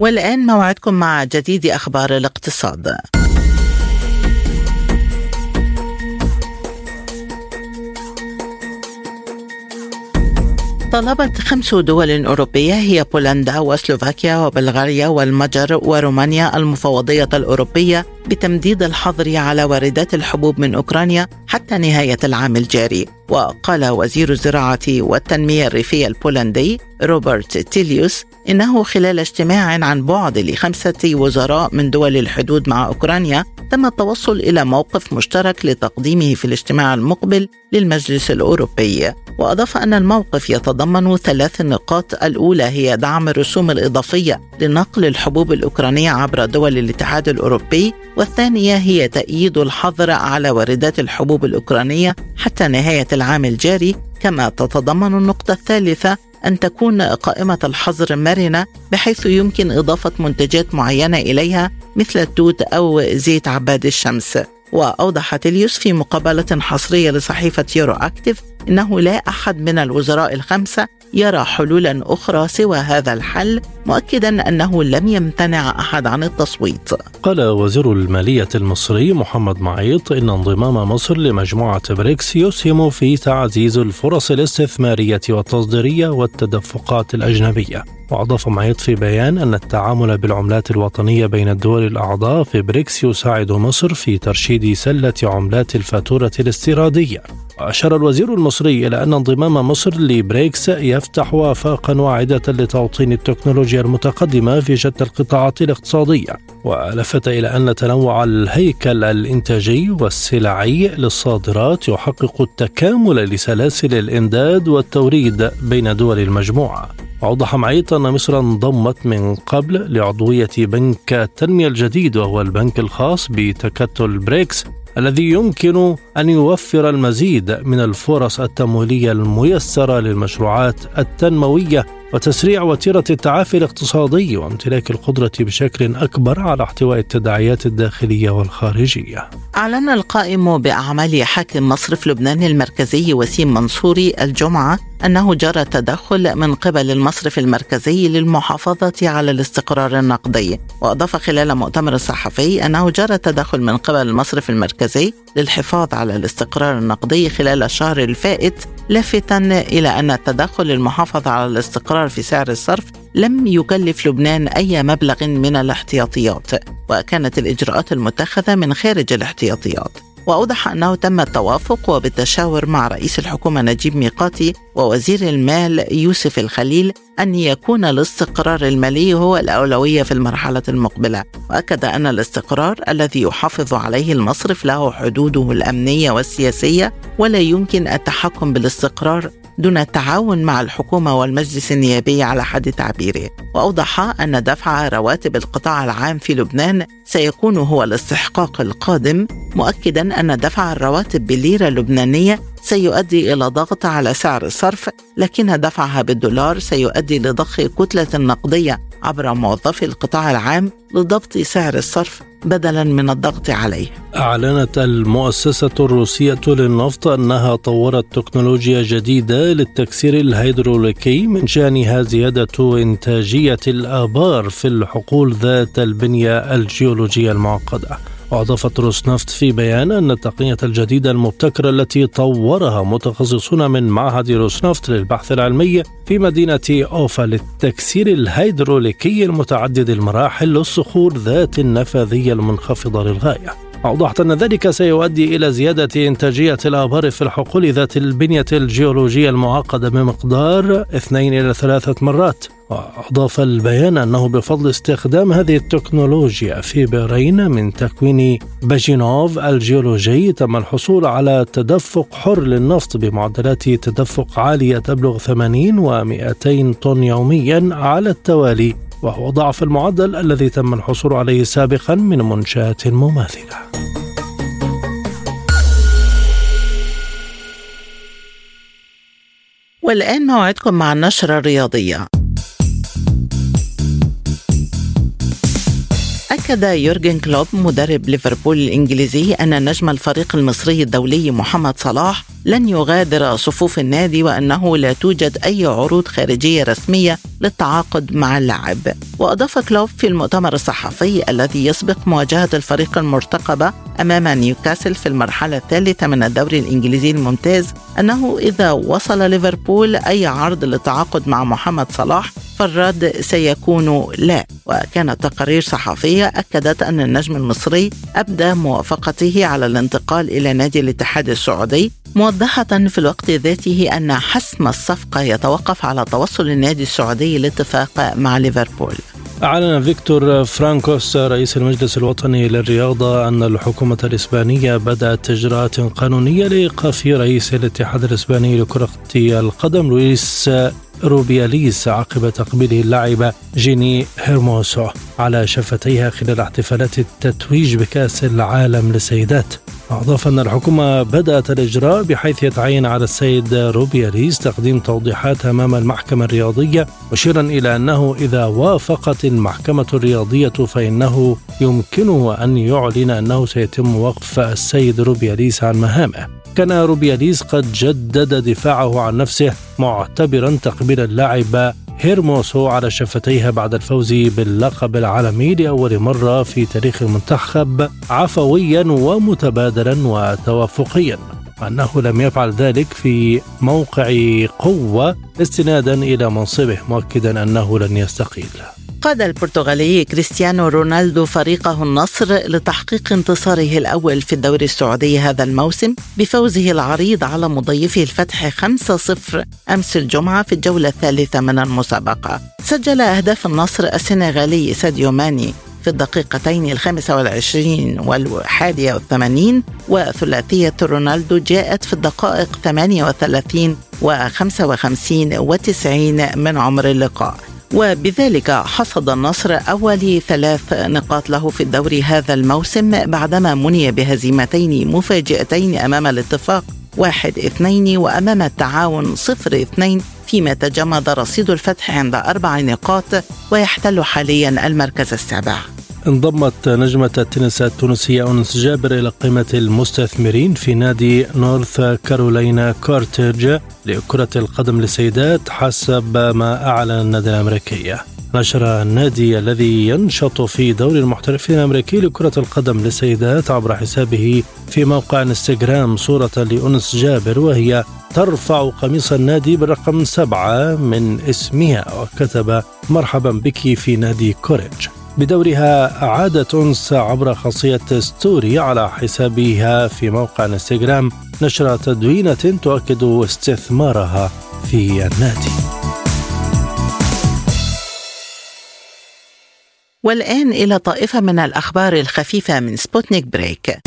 والآن موعدكم مع جديد أخبار الاقتصاد. طلبت خمس دول أوروبية هي بولندا وسلوفاكيا وبلغاريا والمجر ورومانيا المفوضية الأوروبية بتمديد الحظر على واردات الحبوب من أوكرانيا حتى نهاية العام الجاري. وقال وزير الزراعة والتنمية الريفية البولندي روبرت تيليوس إنه خلال اجتماع عن بعد لخمسة وزراء من دول الحدود مع أوكرانيا تم التوصل إلى موقف مشترك لتقديمه في الاجتماع المقبل للمجلس الأوروبي. وأضاف أن الموقف يتضمن ثلاث نقاط الأولى هي دعم الرسوم الإضافية لنقل الحبوب الأوكرانية عبر دول الاتحاد الأوروبي والثانية هي تأييد الحظر على واردات الحبوب الأوكرانية حتى نهاية العام الجاري كما تتضمن النقطة الثالثة أن تكون قائمة الحظر مرنة بحيث يمكن إضافة منتجات معينة إليها مثل التوت أو زيت عباد الشمس. وأوضح تيليوس في مقابلة حصرية لصحيفة يورو أكتيف إنه لا أحد من الوزراء الخمسة يرى حلولا أخرى سوى هذا الحل مؤكدا أنه لم يمتنع أحد عن التصويت. قال وزير المالية المصري محمد معيط إن انضمام مصر لمجموعة بريكس يسهم في تعزيز الفرص الاستثمارية والتصديرية والتدفقات الأجنبية. وأضاف معيط في بيان أن التعامل بالعملات الوطنية بين الدول الأعضاء في بريكس يساعد مصر في ترشيد سلة عملات الفاتورة الاستيرادية. وأشار الوزير المصري إلى أن انضمام مصر لبريكس يفتح آفاقا واعدة لتوطين التكنولوجيا المتقدمة في شتى القطاعات الاقتصادية. ولفت إلى أن تنوع الهيكل الإنتاجي والسلعي للصادرات يحقق التكامل لسلاسل الإمداد والتوريد بين دول المجموعة. أوضح معيط أن مصر انضمت من قبل لعضوية بنك التنمية الجديد وهو البنك الخاص بتكتل بريكس الذي يمكن أن يوفر المزيد من الفرص التمويلية الميسرة للمشروعات التنموية وتسريع وتيرة التعافي الاقتصادي وامتلاك القدرة بشكل أكبر على احتواء التداعيات الداخلية والخارجية. أعلن القائم بأعمال حاكم مصرف لبنان المركزي وسيم منصوري الجمعة أنه جرى تدخل من قبل المصرف المركزي للمحافظة على الاستقرار النقدي، وأضاف خلال مؤتمر صحفي أنه جرى تدخل من قبل المصرف المركزي للحفاظ على الاستقرار النقدي خلال الشهر الفائت لافتا إلى أن التدخل المحافظة على الاستقرار في سعر الصرف لم يكلف لبنان أي مبلغ من الاحتياطيات. وكانت الإجراءات المتخذة من خارج الاحتياطيات. وأوضح أنه تم التوافق وبالتشاور مع رئيس الحكومة نجيب ميقاتي ووزير المال يوسف الخليل أن يكون الاستقرار المالي هو الأولوية في المرحلة المقبلة. وأكد أن الاستقرار الذي يحافظ عليه المصرف له حدوده الأمنية والسياسية ولا يمكن التحكم بالاستقرار دون التعاون مع الحكومة والمجلس النيابي على حد تعبيره. وأوضح أن دفع رواتب القطاع العام في لبنان سيكون هو الاستحقاق القادم مؤكدا أن دفع الرواتب بالليرة اللبنانية سيؤدي إلى ضغط على سعر الصرف لكن دفعها بالدولار سيؤدي لضخ كتلة نقدية عبر موظفي القطاع العام لضبط سعر الصرف بدلا من الضغط عليه. أعلنت المؤسسة الروسية للنفط أنها طورت تكنولوجيا جديدة للتكسير الهيدروليكي من شأنها زيادة إنتاجية الآبار في الحقول ذات البنية الجيولوجية المعقدة. وأضافت روسنفت في بيان أن التقنية الجديدة المبتكرة التي طورها متخصصون من معهد روسنفت للبحث العلمي في مدينة أوفا للتكسير الهيدروليكي المتعدد المراحل للصخور ذات النفاذية المنخفضة للغاية. أوضحت أن ذلك سيؤدي إلى زيادة إنتاجية الآبار في الحقول ذات البنية الجيولوجية المعقدة بمقدار اثنين إلى ثلاثة مرات. وأضاف البيان أنه بفضل استخدام هذه التكنولوجيا في بئرين من تكوين باجينوف الجيولوجي تم الحصول على تدفق حر للنفط بمعدلات تدفق عالية تبلغ 80 و200 طن يوميا على التوالي. وهو ضعف المعدل الذي تم الحصول عليه سابقا من منشآت مماثلة. والآن موعدكم مع النشرة الرياضية. أكد يورجن كلوب مدرب ليفربول الإنجليزي أن نجم الفريق المصري الدولي محمد صلاح لن يغادر صفوف النادي وأنه لا توجد أي عروض خارجية رسمية للتعاقد مع اللاعب. وأضاف كلوب في المؤتمر الصحفي الذي يسبق مواجهة الفريق المرتقبة أمام نيوكاسل في المرحلة الثالثة من الدوري الإنجليزي الممتاز أنه إذا وصل ليفربول أي عرض للتعاقد مع محمد صلاح فالرد سيكون لا. وكانت تقارير صحفية أكدت أن النجم المصري أبدى موافقته على الانتقال إلى نادي الاتحاد السعودي موضحة في الوقت ذاته أن حسم الصفقة يتوقف على توصل النادي السعودي لاتفاق مع ليفربول. أعلن فيكتور فرانكوس رئيس المجلس الوطني للرياضة أن الحكومة الإسبانية بدأت إجراءات قانونية لإيقاف رئيس الاتحاد الإسباني لكرة القدم لويس روبياليس عقب تقبيله اللاعبة جيني هيرموسو على شفتيها خلال احتفالات التتويج بكأس العالم للسيدات. أضاف أن الحكومة بدأت الإجراء بحيث يتعين على السيد روبياليس تقديم توضيحات أمام المحكمة الرياضية مشيرا إلى أنه إذا وافقت المحكمة الرياضية فإنه يمكنه أن يعلن أنه سيتم وقف السيد روبياليس عن مهامه. كان روبياليس قد جدد دفاعه عن نفسه معتبرا تقبيل اللاعب هيرموسو على شفتيها بعد الفوز باللقب العالمي لأول مرة في تاريخ المنتخب عفويا ومتبادلا وتوافقيا. أنه لم يفعل ذلك في موقع قوة استنادا إلى منصبه مؤكدا أنه لن يستقيل. قاد البرتغالي كريستيانو رونالدو فريقه النصر لتحقيق انتصاره الأول في الدوري السعودي هذا الموسم بفوزه العريض على مضيفه الفتح 5-0 أمس الجمعة في الجولة الثالثة من المسابقة. سجل أهداف النصر السنغالي ساديو ماني في الدقيقتين الخامسة والعشرين والحادية والثمانين وثلاثية رونالدو جاءت في الدقائق 38 و55 و90 من عمر اللقاء. وبذلك حصد النصر أول ثلاث نقاط له في الدوري هذا الموسم بعدما مني بهزيمتين مفاجئتين أمام الاتفاق واحد اثنين وأمام التعاون صفر اثنين فيما تجمد رصيد الفتح عند أربع نقاط ويحتل حاليا المركز السابع. انضمت نجمة التنس التونسية أنس جابر إلى قائمة المستثمرين في نادي نورث كارولينا كارترج لكرة القدم للسيدات حسب ما أعلن النادي الأمريكي. نشر النادي الذي ينشط في دوري المحترفين الأمريكي لكرة القدم للسيدات عبر حسابه في موقع انستغرام صورة لأنس جابر وهي ترفع قميص النادي برقم سبعة مع اسمها وكتب مرحبا بك في نادي كوريج. بدورها أعادت أنس عبر خاصية ستوري على حسابها في موقع انستغرام. نشر تدوينة تؤكد استثمارها في النادي. والآن إلى طائفة من الأخبار الخفيفة من سبوتنيك بريك.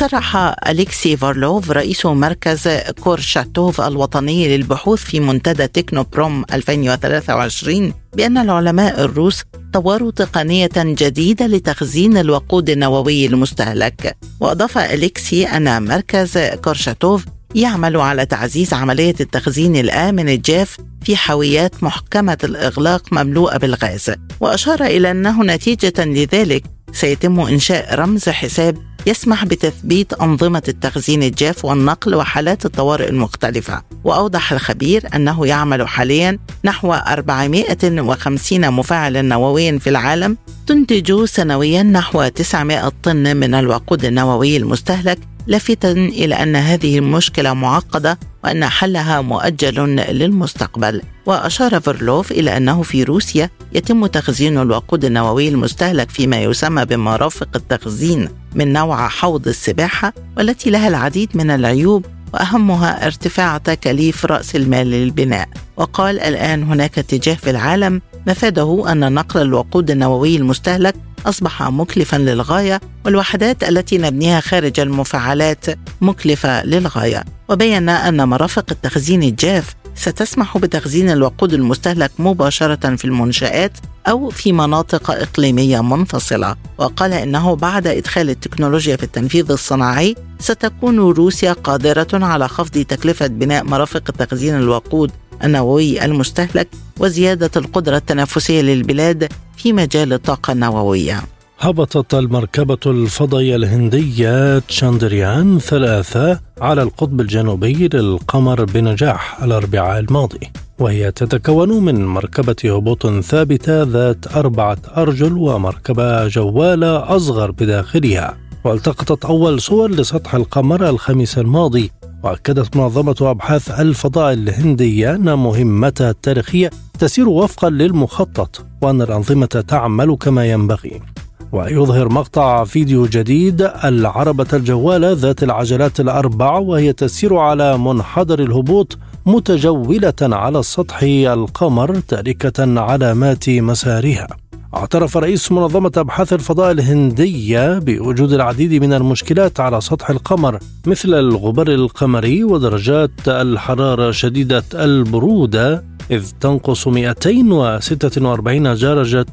صرح أليكسي فارلوف رئيس مركز كورشاتوف الوطني للبحوث في منتدى تكنو بروم 2023 بأن العلماء الروس طوروا تقنية جديدة لتخزين الوقود النووي المستهلك. وأضاف أليكسي أن مركز كورشاتوف يعمل على تعزيز عملية التخزين الآمن الجاف في حاويات محكمة الإغلاق مملوءة بالغاز. وأشار إلى أنه نتيجة لذلك سيتم إنشاء رمز حساب يسمح بتثبيت أنظمة التخزين الجاف والنقل وحالات الطوارئ المختلفة. وأوضح الخبير أنه يعمل حاليا نحو 450 مفاعل نووي في العالم تنتج سنويا نحو 900 طن من الوقود النووي المستهلك لافتا إلى أن هذه المشكلة معقدة وأن حلها مؤجل للمستقبل. وأشار فيرلوف إلى أنه في روسيا يتم تخزين الوقود النووي المستهلك فيما يسمى بمرافق التخزين من نوع حوض السباحة والتي لها العديد من العيوب وأهمها ارتفاع تكاليف رأس المال للبناء. وقال الآن هناك اتجاه في العالم مفاده أن نقل الوقود النووي المستهلك أصبح مكلفا للغاية والوحدات التي نبنيها خارج المفاعلات مكلفة للغاية. وبين أن مرافق التخزين الجاف ستسمح بتخزين الوقود المستهلك مباشرة في المنشآت أو في مناطق إقليمية منفصلة. وقال إنه بعد إدخال التكنولوجيا في التنفيذ الصناعي ستكون روسيا قادرة على خفض تكلفة بناء مرافق تخزين الوقود النووي المستهلك وزيادة القدرة التنافسية للبلاد في مجال الطاقة النووية. هبطت المركبة الفضائية الهندية تشاندريان ثلاثة على القطب الجنوبي للقمر بنجاح الأربعاء الماضي وهي تتكون من مركبة هبوط ثابتة ذات أربعة أرجل ومركبة جوالة أصغر بداخلها. والتقطت أول صور لسطح القمر الخميس الماضي وأكدت منظمة أبحاث الفضاء الهندية أن مهمتها التاريخية تسير وفقا للمخطط وأن الأنظمة تعمل كما ينبغي. ويظهر مقطع فيديو جديد العربة الجوالة ذات العجلات الأربع وهي تسير على منحدر الهبوط متجولة على سطح القمر تاركة علامات مسارها. اعترف رئيس منظمة أبحاث الفضاء الهندية بوجود العديد من المشكلات على سطح القمر مثل الغبار القمري ودرجات الحرارة شديدة البرودة إذ تنقص 246 درجة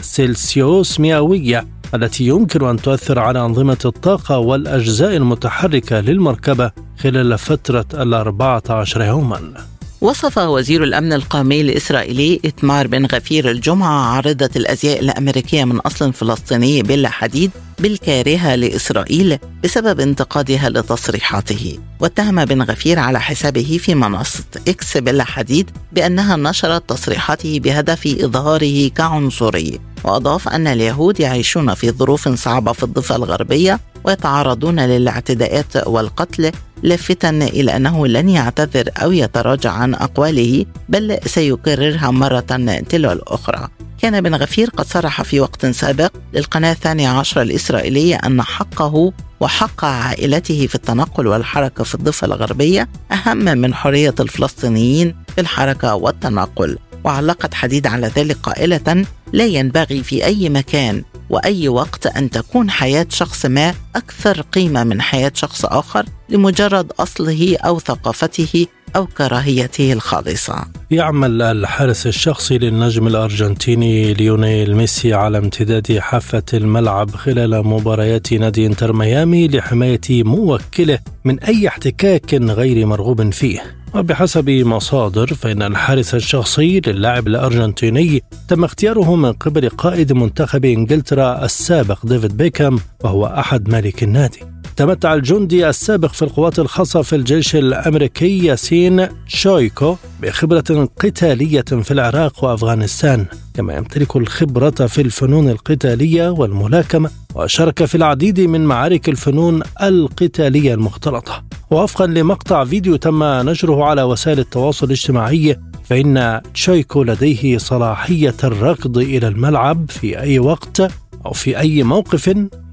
سلسيوس مئوية التي يمكن أن تؤثر على أنظمة الطاقة والأجزاء المتحركة للمركبة خلال فترة الأربعة عشر يوماً. وصف وزير الأمن القومي الإسرائيلي إتمار بن غفير الجمعة عارضة الأزياء الأمريكية من أصل فلسطيني بلا حديد بالكارهة لإسرائيل بسبب انتقادها لتصريحاته. واتهم بن غفير على حسابه في منصة إكس بلا حديد بأنها نشرت تصريحاته بهدف إظهاره كعنصري. وأضاف أن اليهود يعيشون في ظروف صعبة في الضفة الغربية ويتعرضون للاعتداءات والقتل لافتا إلى أنه لن يعتذر أو يتراجع عن أقواله بل سيكررها مرة تلو الأخرى. كان بن غفير قد صرح في وقت سابق للقناة الثانية عشر الإسرائيلية أن حقه وحق عائلته في التنقل والحركة في الضفة الغربية أهم من حرية الفلسطينيين في الحركة والتنقل. وعلقت حديد على ذلك قائلة لا ينبغي في أي مكان وأي وقت أن تكون حياة شخص ما أكثر قيمة من حياة شخص آخر لمجرد أصله أو ثقافته أو كراهيته الخالصة. يعمل الحارس الشخصي للنجم الأرجنتيني ليونيل ميسي على امتداد حافة الملعب خلال مباريات نادي انتر ميامي لحماية موكله من أي احتكاك غير مرغوب فيه. وبحسب مصادر فإن الحارس الشخصي للاعب الأرجنتيني تم اختياره من قبل قائد منتخب إنجلترا السابق ديفيد بيكام وهو أحد ملاك النادي تمتع الجندي السابق في القوات الخاصة في الجيش الأمريكي ياسين شويكو بخبرة قتالية في العراق وأفغانستان. كما يمتلك الخبرة في الفنون القتالية والملاكمة وشارك في العديد من معارك الفنون القتالية المختلطة. ووفقا لمقطع فيديو تم نشره على وسائل التواصل الاجتماعي فإن تشويكو لديه صلاحية الركض إلى الملعب في أي وقت أو في أي موقف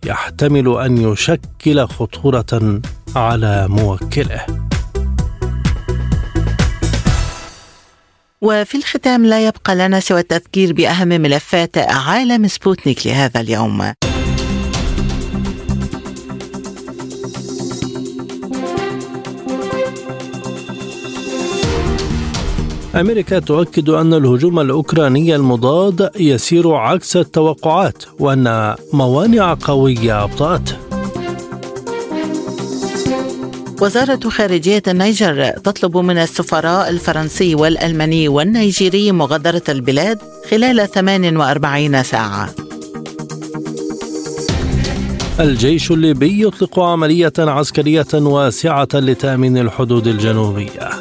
يحتمل أن يشكل خطورة على موكله. وفي الختام لا يبقى لنا سوى التذكير بأهم ملفات عالم سبوتنيك لهذا اليوم. أمريكا تؤكد أن الهجوم الأوكراني المضاد يسير عكس التوقعات وأن موانع قوية أبطأته وزارة خارجية النيجر تطلب من السفراء الفرنسي والألماني والنيجيري مغادرة البلاد خلال 48 ساعة. الجيش الليبي يطلق عملية عسكرية واسعة لتأمين الحدود الجنوبية.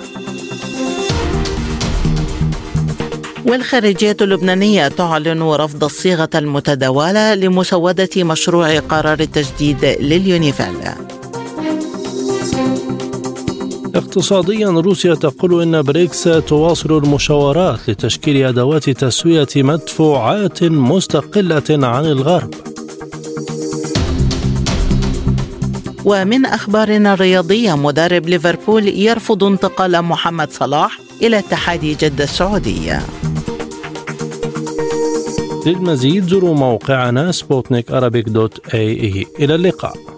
والخارجية اللبنانية تعلن رفض الصيغة المتداولة لمسودة مشروع قرار التجديد لليونيفيل اقتصاديا روسيا تقول إن بريكس تواصل المشاورات لتشكيل أدوات تسوية مدفوعات مستقلة عن الغرب. ومن أخبارنا الرياضية مدرب ليفربول يرفض انتقال محمد صلاح إلى اتحاد جدة السعودية. للمزيد زوروا موقعنا سبوتنيك إلى اللقاء.